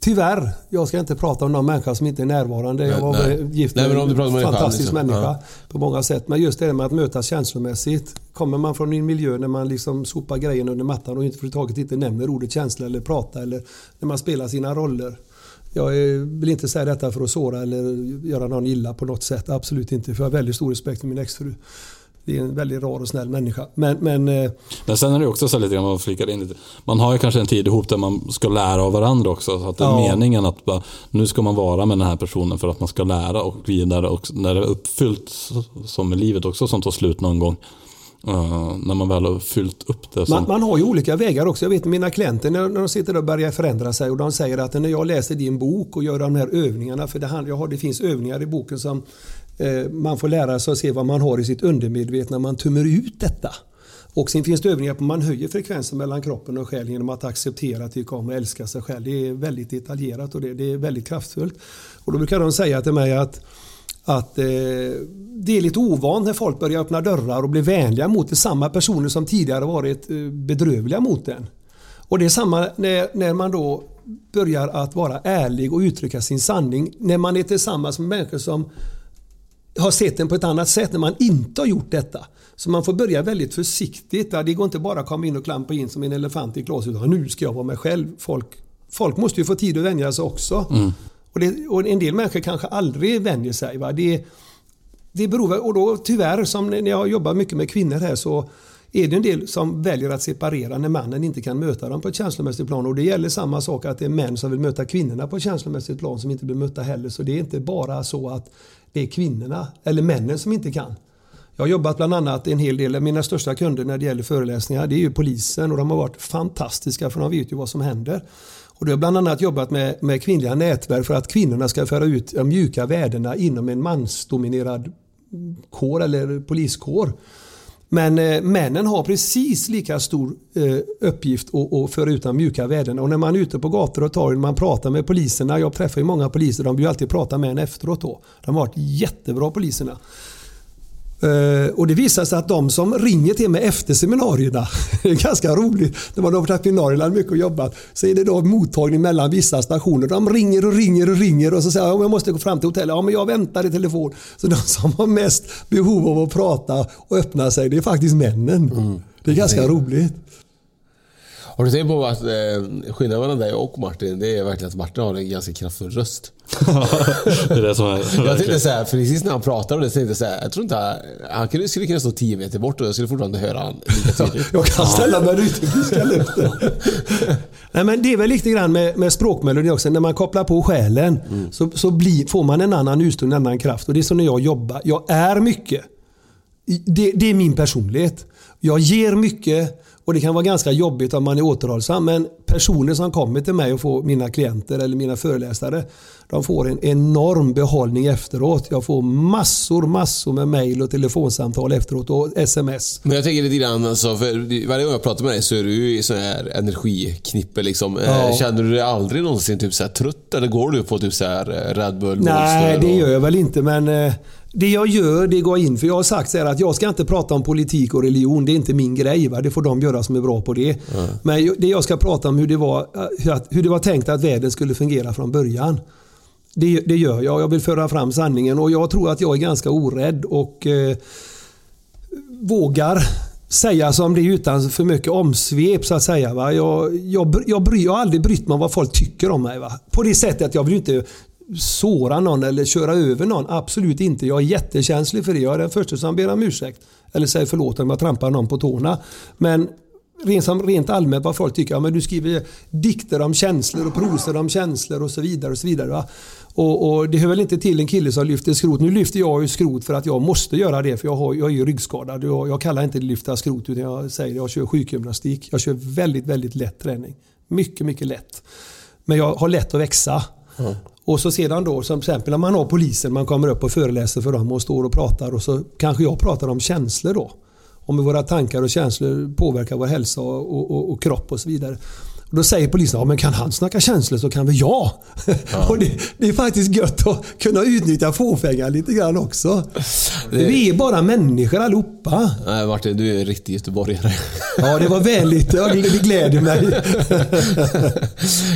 Tyvärr, jag ska inte prata om någon människa som inte är närvarande. Jag var Nej, gift Nej, med pratar en fantastisk liksom. människa Ja. på många sätt. Men just det med att mötas känslomässigt. Kommer man från en miljö där man liksom sopar grejerna under mattan och inte överhuvudtaget inte nämner ordet känsla eller prata eller när man spelar sina roller. Jag vill inte säga detta för att såra eller göra någon illa på något sätt. Absolut inte. För jag har väldigt stor respekt för min exfru. Det är en väldigt rar och snäll människa. Men, men eh, Men sen är det också så lite grann, man flikar in lite. Man har ju kanske en tid ihop där man ska lära av varandra också. Så att det är Ja. meningen att bara, nu ska man vara med den här personen för att man ska lära och vidare. Och när det är uppfyllt, som i livet också, som tar slut någon gång. Eh, när man väl har fyllt upp det. Som, Man, man har ju olika vägar också. Jag vet mina klienter när, när de sitter och börjar förändra sig och de säger att när jag läser din bok och gör de här övningarna, för det, hand- jag har, det finns övningar i boken som eh, man får lära sig att se vad man har i sitt undermedvetna när man tummer ut detta. Och sen finns det övningar på man höjer frekvensen mellan kroppen och själen genom att acceptera, tycka om och älska sig själv. Det är väldigt detaljerat och det, det är väldigt kraftfullt. Och då brukar de säga till mig att att eh, det är lite ovant när folk börjar öppna dörrar och bli vänliga mot det. Samma personer som tidigare varit eh, bedrövliga mot en. Och det är samma när, när man då börjar att vara ärlig och uttrycka sin sanning. När man är tillsammans med människor som har sett den på ett annat sätt när man inte har gjort detta. Så man får börja väldigt försiktigt. Det går inte bara att komma in och klampa in som en elefant i ett glas utan nu ska jag vara mig själv. Folk, folk måste ju få tid att vänja sig också. Mm. Och, det, och en del människor kanske aldrig vänjer sig. Va? Det, det beror, och då tyvärr, som när jag jobbar mycket med kvinnor här så är det en del som väljer att separera när mannen inte kan möta dem på ett känslomässigt plan. Och det gäller samma sak att det är män som vill möta kvinnorna på ett känslomässigt plan som inte blir mötta heller. Så det är inte bara så att det är kvinnorna eller männen som inte kan. Jag har jobbat bland annat en hel del, mina största kunder när det gäller föreläsningar det är ju polisen och de har varit fantastiska för de vet ju vad som händer. Och det har bland annat jobbat med, med kvinnliga nätverk för att kvinnorna ska föra ut de mjuka värdena inom en mansdominerad kår eller poliskår. Men eh, männen har precis lika stor eh, uppgift att, att föra ut de mjuka värdena. Och när man är ute på gator och torg, man pratar med poliserna. Jag träffar ju många poliser, de vill ju alltid prata med en efteråt då. De har varit jättebra poliserna. Eh, och det visar sig att de som ringer till mig efter seminarierna, det är ganska roligt, när man har varit på seminarierna mycket och jobbat, så är det då mottagning mellan vissa stationer. De ringer och ringer och ringer och så säger jag, jag måste gå fram till hotellet. Ja, men jag väntar i telefon. Så de som har mest behov av att prata och öppna sig, det är faktiskt männen. Det är ganska roligt. Har du tänkt på att eh, skillnaden mellan dig och Martin, det är verkligen att Martin har en ganska kraftfull röst. det är det som är... Jag tänkte såhär, för precis när han pratade om det så tänkte jag såhär, jag tror inte han kunde, skulle kunna stå 10 meter bort och jag skulle fortfarande höra han lika tydligt. Jag kan ställa mig ute i friska luften. Nej, men det är väl lite grann med, med språkmelodi också. När man kopplar på själen så, så blir, får man en annan utstrålning, en annan kraft. Och det är så när jag jobbar. Jag är mycket. Det, det är min personlighet. Jag ger mycket och det kan vara ganska jobbigt om man är återhållsam. Men personer som kommer till mig och får mina klienter eller mina föreläsare. De får en enorm behållning efteråt. Jag får massor, massor med mail och telefonsamtal efteråt och sms. Men jag tänker lite grann, alltså, för varje gång jag pratar med dig så är du ju i sån här energiknippe liksom. Eh, Ja. Känner du dig aldrig någonsin typ så trött eller går du på typ så här eh, Red Bull Nej, det gör jag väl inte. Men eh, det jag gör, det går in för. Jag har sagt så att jag ska inte prata om politik och religion. Det är inte min grej. Va? Det får de göra som är bra på det. Men ju- det jag ska prata om hur det var, eh, hur, det var tänkt att världen skulle fungera från början. Det, det gör jag. Jag vill föra fram sanningen och jag tror att jag är ganska orädd och eh, vågar säga som det är utan för mycket omsvep så att säga. Va? Jag, jag, jag, bry, jag har aldrig brytt mig om vad folk tycker om mig. Va? På det sättet att jag vill inte såra någon eller köra över någon. Absolut inte. Jag är jättekänslig för det. Jag är den första som ber om ursäkt. Eller säger förlåt om jag trampar någon på tårna. Men rent, allmänt vad folk tycker. Ja, men du skriver dikter om känslor och prosor om känslor och så vidare. och så vidare va? Och, och Det hör väl inte till en kille som lyfter skrot. Nu lyfter jag ju skrot för att jag måste göra det för jag, har, jag är ju ryggskadad. Jag, jag kallar inte det lyfta skrot utan jag säger jag kör sjukgymnastik. Jag kör väldigt, väldigt lätt träning. Mycket, mycket lätt. Men jag har lätt att växa. Och så sedan då, som exempel när man har polisen, man kommer upp och föreläser för dem och står och pratar och så kanske jag pratar om känslor då. Om hur våra tankar och känslor påverkar vår hälsa och, och, och kropp och så vidare. Och då säger polisen, ja men kan han snacka känslor så kan väl jag. och det, det är faktiskt gött att kunna utnyttja fåfängan lite grann också. Vi är bara människor allihopa. Nej Martin, du är en riktig göteborgare. Ja, det var vänligt. Ja, det, det gläder mig.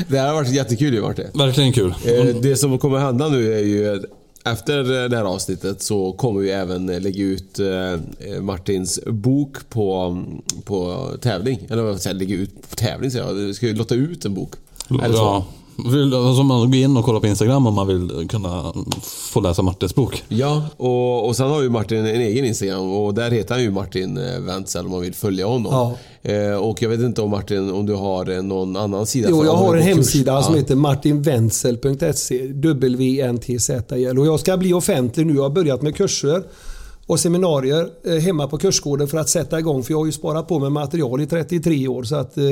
det här har varit jättekul ju Martin. Verkligen kul. Eh, Det som kommer hända nu är ju efter det här avsnittet så kommer vi även lägga ut eh, Martins bok på, på tävling. Eller vad säger jag, lägga ut på tävling säger jag. Vi ska ju låta ut en bok. Eller så. Ja. Vill, alltså man går in och kollar på Instagram om man vill kunna få läsa Martins bok. Ja, och, och sen har ju Martin en egen Instagram och där heter han ju Martin eh, Wentzell om man vill följa honom. Ja. Eh, och jag vet inte om Martin, om du har eh, någon annan sida? Jo, för- jag har en hemsida som Ja. heter martinwenzel.se. W-N-T-Z-L. Och jag ska bli offentlig nu. Jag har börjat med kurser och seminarier eh, hemma på kursgården för att sätta igång. För jag har ju sparat på med material i 33 år. Så att eh,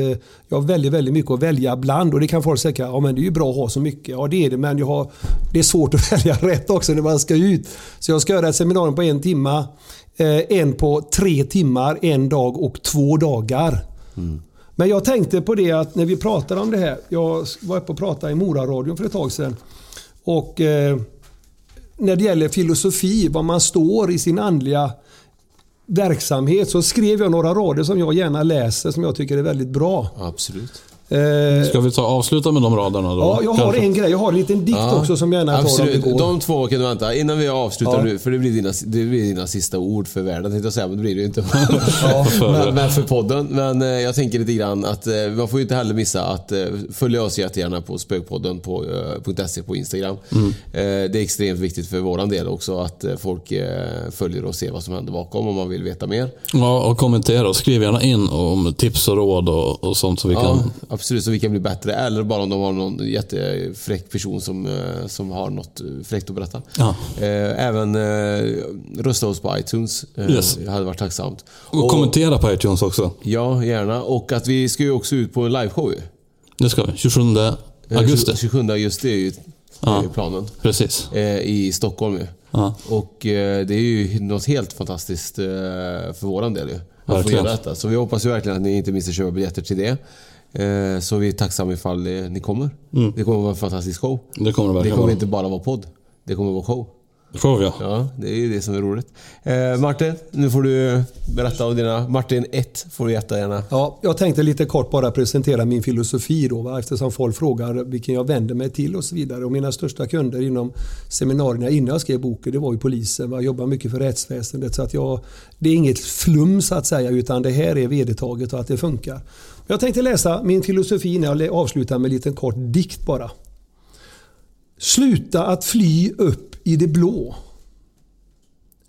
jag har väldigt, väldigt mycket att välja bland. Och det kan folk säga, ja men det är ju bra att ha så mycket. Ja det är det, men jag har, det är svårt att välja rätt också när man ska ut. Så jag ska göra ett seminarium på en timma. Eh, en på tre timmar, en dag och två dagar. Men jag tänkte på det att när vi pratar om det här. Jag var uppe och pratade i Moraradion för ett tag sedan. Och när det gäller filosofi, var man står i sin andliga verksamhet så skrev jag några rader som jag gärna läser som jag tycker är väldigt bra. Absolut. Eh, Ska vi ta avsluta med de raderna då? ja, jag har Kanske? en grej. Jag har en liten dikt också som jag gärna tar om Absolut. går. De två kan du vänta. Innan vi avslutar Ja. nu, för det blir, dina, det blir dina sista ord för världen tänkte jag säga, men det blir det ju inte. För- men, men för podden. Men eh, jag tänker lite grann att eh, man får ju inte heller missa att följa oss jättegärna på spökpodden på eh, .se på Instagram. Mm. Det är extremt viktigt för våran del också att folk följer och ser vad som händer bakom om man vill veta mer. Ja, och kommentera och skriv gärna in om tips och råd och, och sånt så vi Ja, kan... absolut, så vi kan bli bättre. Eller bara om de har någon jättefräck person som, eh, som har något fräckt att berätta. Ja. Eh, Även eh, rösta oss på iTunes. Yes. Det hade varit tacksamt. Och, kommentera på iTunes också. Ja, gärna. Och att vi ska ju också ut på en liveshow ju. Det ska vi. 27 augusti. Eh, 27 augusti är ju, Ja. planen. Precis. I Stockholm ju. Ja. Och det är ju något helt fantastiskt för våran del ju. Att få göra detta. Så vi hoppas ju verkligen att ni inte missar köpa biljetter till det. Eh, Så vi är tacksamma ifall ni kommer. Det kommer vara en fantastisk show. Det kommer det kommer inte bara vara podd. Det kommer vara show. Show ja. Ja, det är ju det som är roligt. Eh, Martin, nu får du berätta om dina... Martin 1 får du jättegärna. Ja, jag tänkte lite kort bara presentera min filosofi då, va? eftersom folk frågar vilken jag vänder mig till och så vidare. Och mina största kunder inom seminarierna innan jag skrev boken, det var ju polisen. va? Jag jobbar mycket för rättsväsendet. Så att jag, det är inget flum så att säga, utan det här är vedertaget och att det funkar. Jag tänkte läsa min filosofi när jag avslutar med en liten kort dikt bara. Sluta att fly upp i det blå.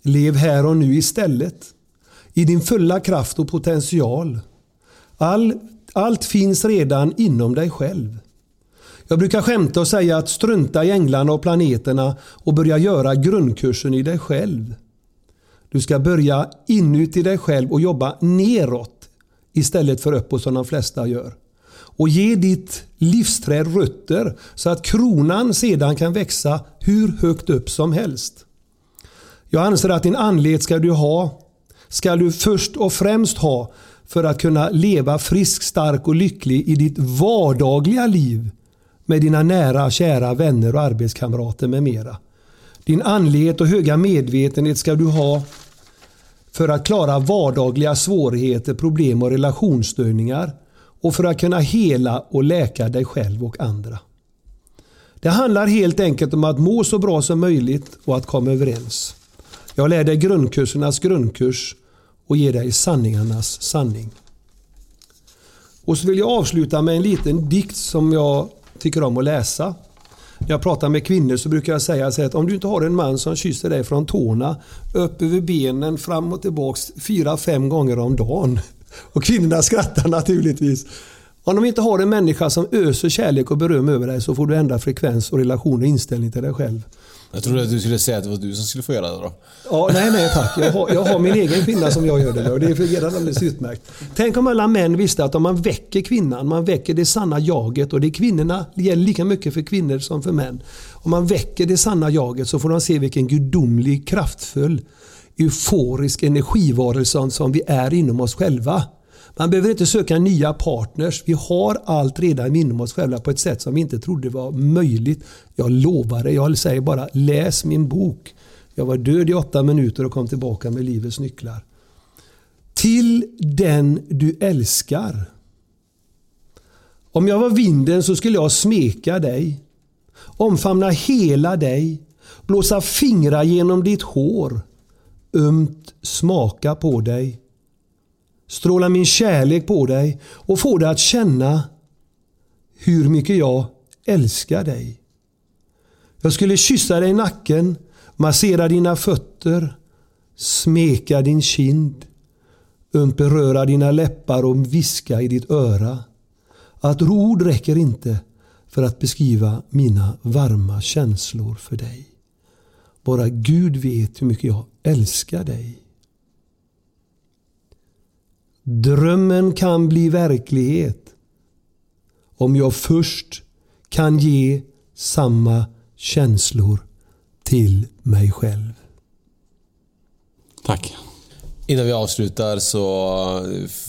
Lev här och nu istället. I din fulla kraft och potential. All, allt finns redan inom dig själv. Jag brukar skämta och säga att strunta i änglarna och planeterna och börja göra grundkursen i dig själv. Du ska börja inuti dig själv och jobba neråt istället för uppåt som de flesta gör. Och ge ditt livsträd rötter så att kronan sedan kan växa hur högt upp som helst. Jag anser att din andlighet ska du ha, ska du först och främst ha för att kunna leva frisk, stark och lycklig i ditt vardagliga liv med dina nära, kära vänner och arbetskamrater med mera. Din andlighet och höga medvetenhet ska du ha för att klara vardagliga svårigheter, problem och relationsstörningar och för att kunna hela och läka dig själv och andra. Det handlar helt enkelt om att må så bra som möjligt och att komma överens. Jag lär dig grundkursernas grundkurs och ger dig sanningarnas sanning. Och så vill jag avsluta med en liten dikt som jag tycker om att läsa. När jag pratar med kvinnor så brukar jag säga så att om du inte har en man som kysser dig från tårna upp över benen fram och tillbaks fyra, fem gånger om dagen. Och kvinnorna skrattar naturligtvis. Om de inte har en människa som öser kärlek och beröm över dig så får du ändra frekvens och relation och inställning till dig själv. Jag trodde att du skulle säga att det var du som skulle få göra det då. Ja, nej, nej tack. Jag har, jag har min egen kvinna som jag gör det med och det fungerar alldeles utmärkt. Tänk om alla män visste att om man väcker kvinnan, man väcker det sanna jaget och det är kvinnorna, det gäller lika mycket för kvinnor som för män. Om man väcker det sanna jaget så får de se vilken gudomlig, kraftfull, euforisk energivarelse som vi är inom oss själva. Man behöver inte söka nya partners. Vi har allt redan inom oss själva på ett sätt som vi inte trodde var möjligt. Jag lovar det. Jag säger bara läs min bok. Jag var död i åtta minuter och kom tillbaka med livets nycklar. Till den du älskar. Om jag var vinden så skulle jag smeka dig, omfamna hela dig, blåsa fingrar genom ditt hår, ömt smaka på dig, stråla min kärlek på dig och få dig att känna hur mycket jag älskar dig. Jag skulle kyssa dig i nacken, massera dina fötter, smeka din kind, ömt beröra dina läppar och viska i ditt öra. Att ord räcker inte för att beskriva mina varma känslor för dig. Bara Gud vet hur mycket jag älskar dig. Drömmen kan bli verklighet om jag först kan ge samma känslor till mig själv. Tack. Innan vi avslutar så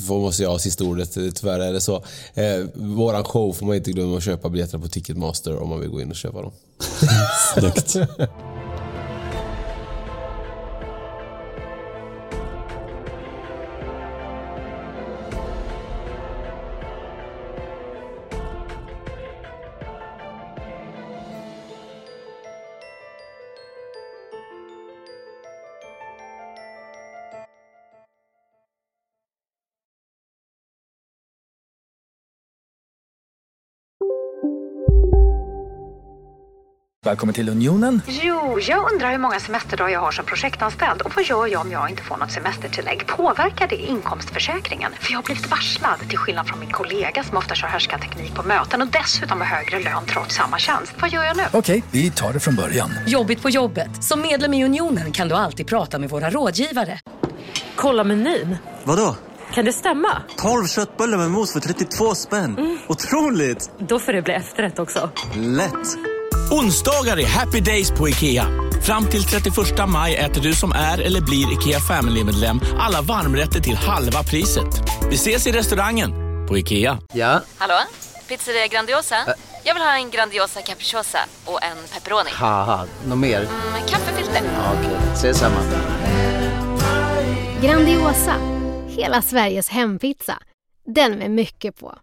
måste jag ha sista ordet. Tyvärr är det så. Eh, våran show får man inte glömma att köpa biljetterna på Ticketmaster om man vill gå in och köpa dem. Snyggt. Välkommen till Unionen. Jo, jag undrar hur många semesterdagar jag har som projektanställd och vad gör jag om jag inte får något semestertillägg? Påverkar det inkomstförsäkringen? För jag har blivit varslad, till skillnad från min kollega som ofta kör teknik på möten och dessutom har högre lön trots samma tjänst. Vad gör jag nu? Okej, vi tar det från början. Jobbigt på jobbet. Som medlem i Unionen kan du alltid prata med våra rådgivare. Kolla menyn. Vadå? Kan det stämma? 12 köttbullar med mos för 32 spänn. Mm. Otroligt! Då får det bli efterrätt också. Lätt! Onsdagar är happy days på IKEA. Fram till 31 maj äter du som är eller blir IKEA Family-medlem alla varmrätter till halva priset. Vi ses i restaurangen på IKEA. Ja? Hallå? Pizzeria Grandiosa? Ä Jag vill ha en Grandiosa capriciosa och en pepperoni. något mer? Mm, kaffefilter. Ja, Okej, okay. ses samma. Grandiosa, hela Sveriges hempizza. Den med mycket på.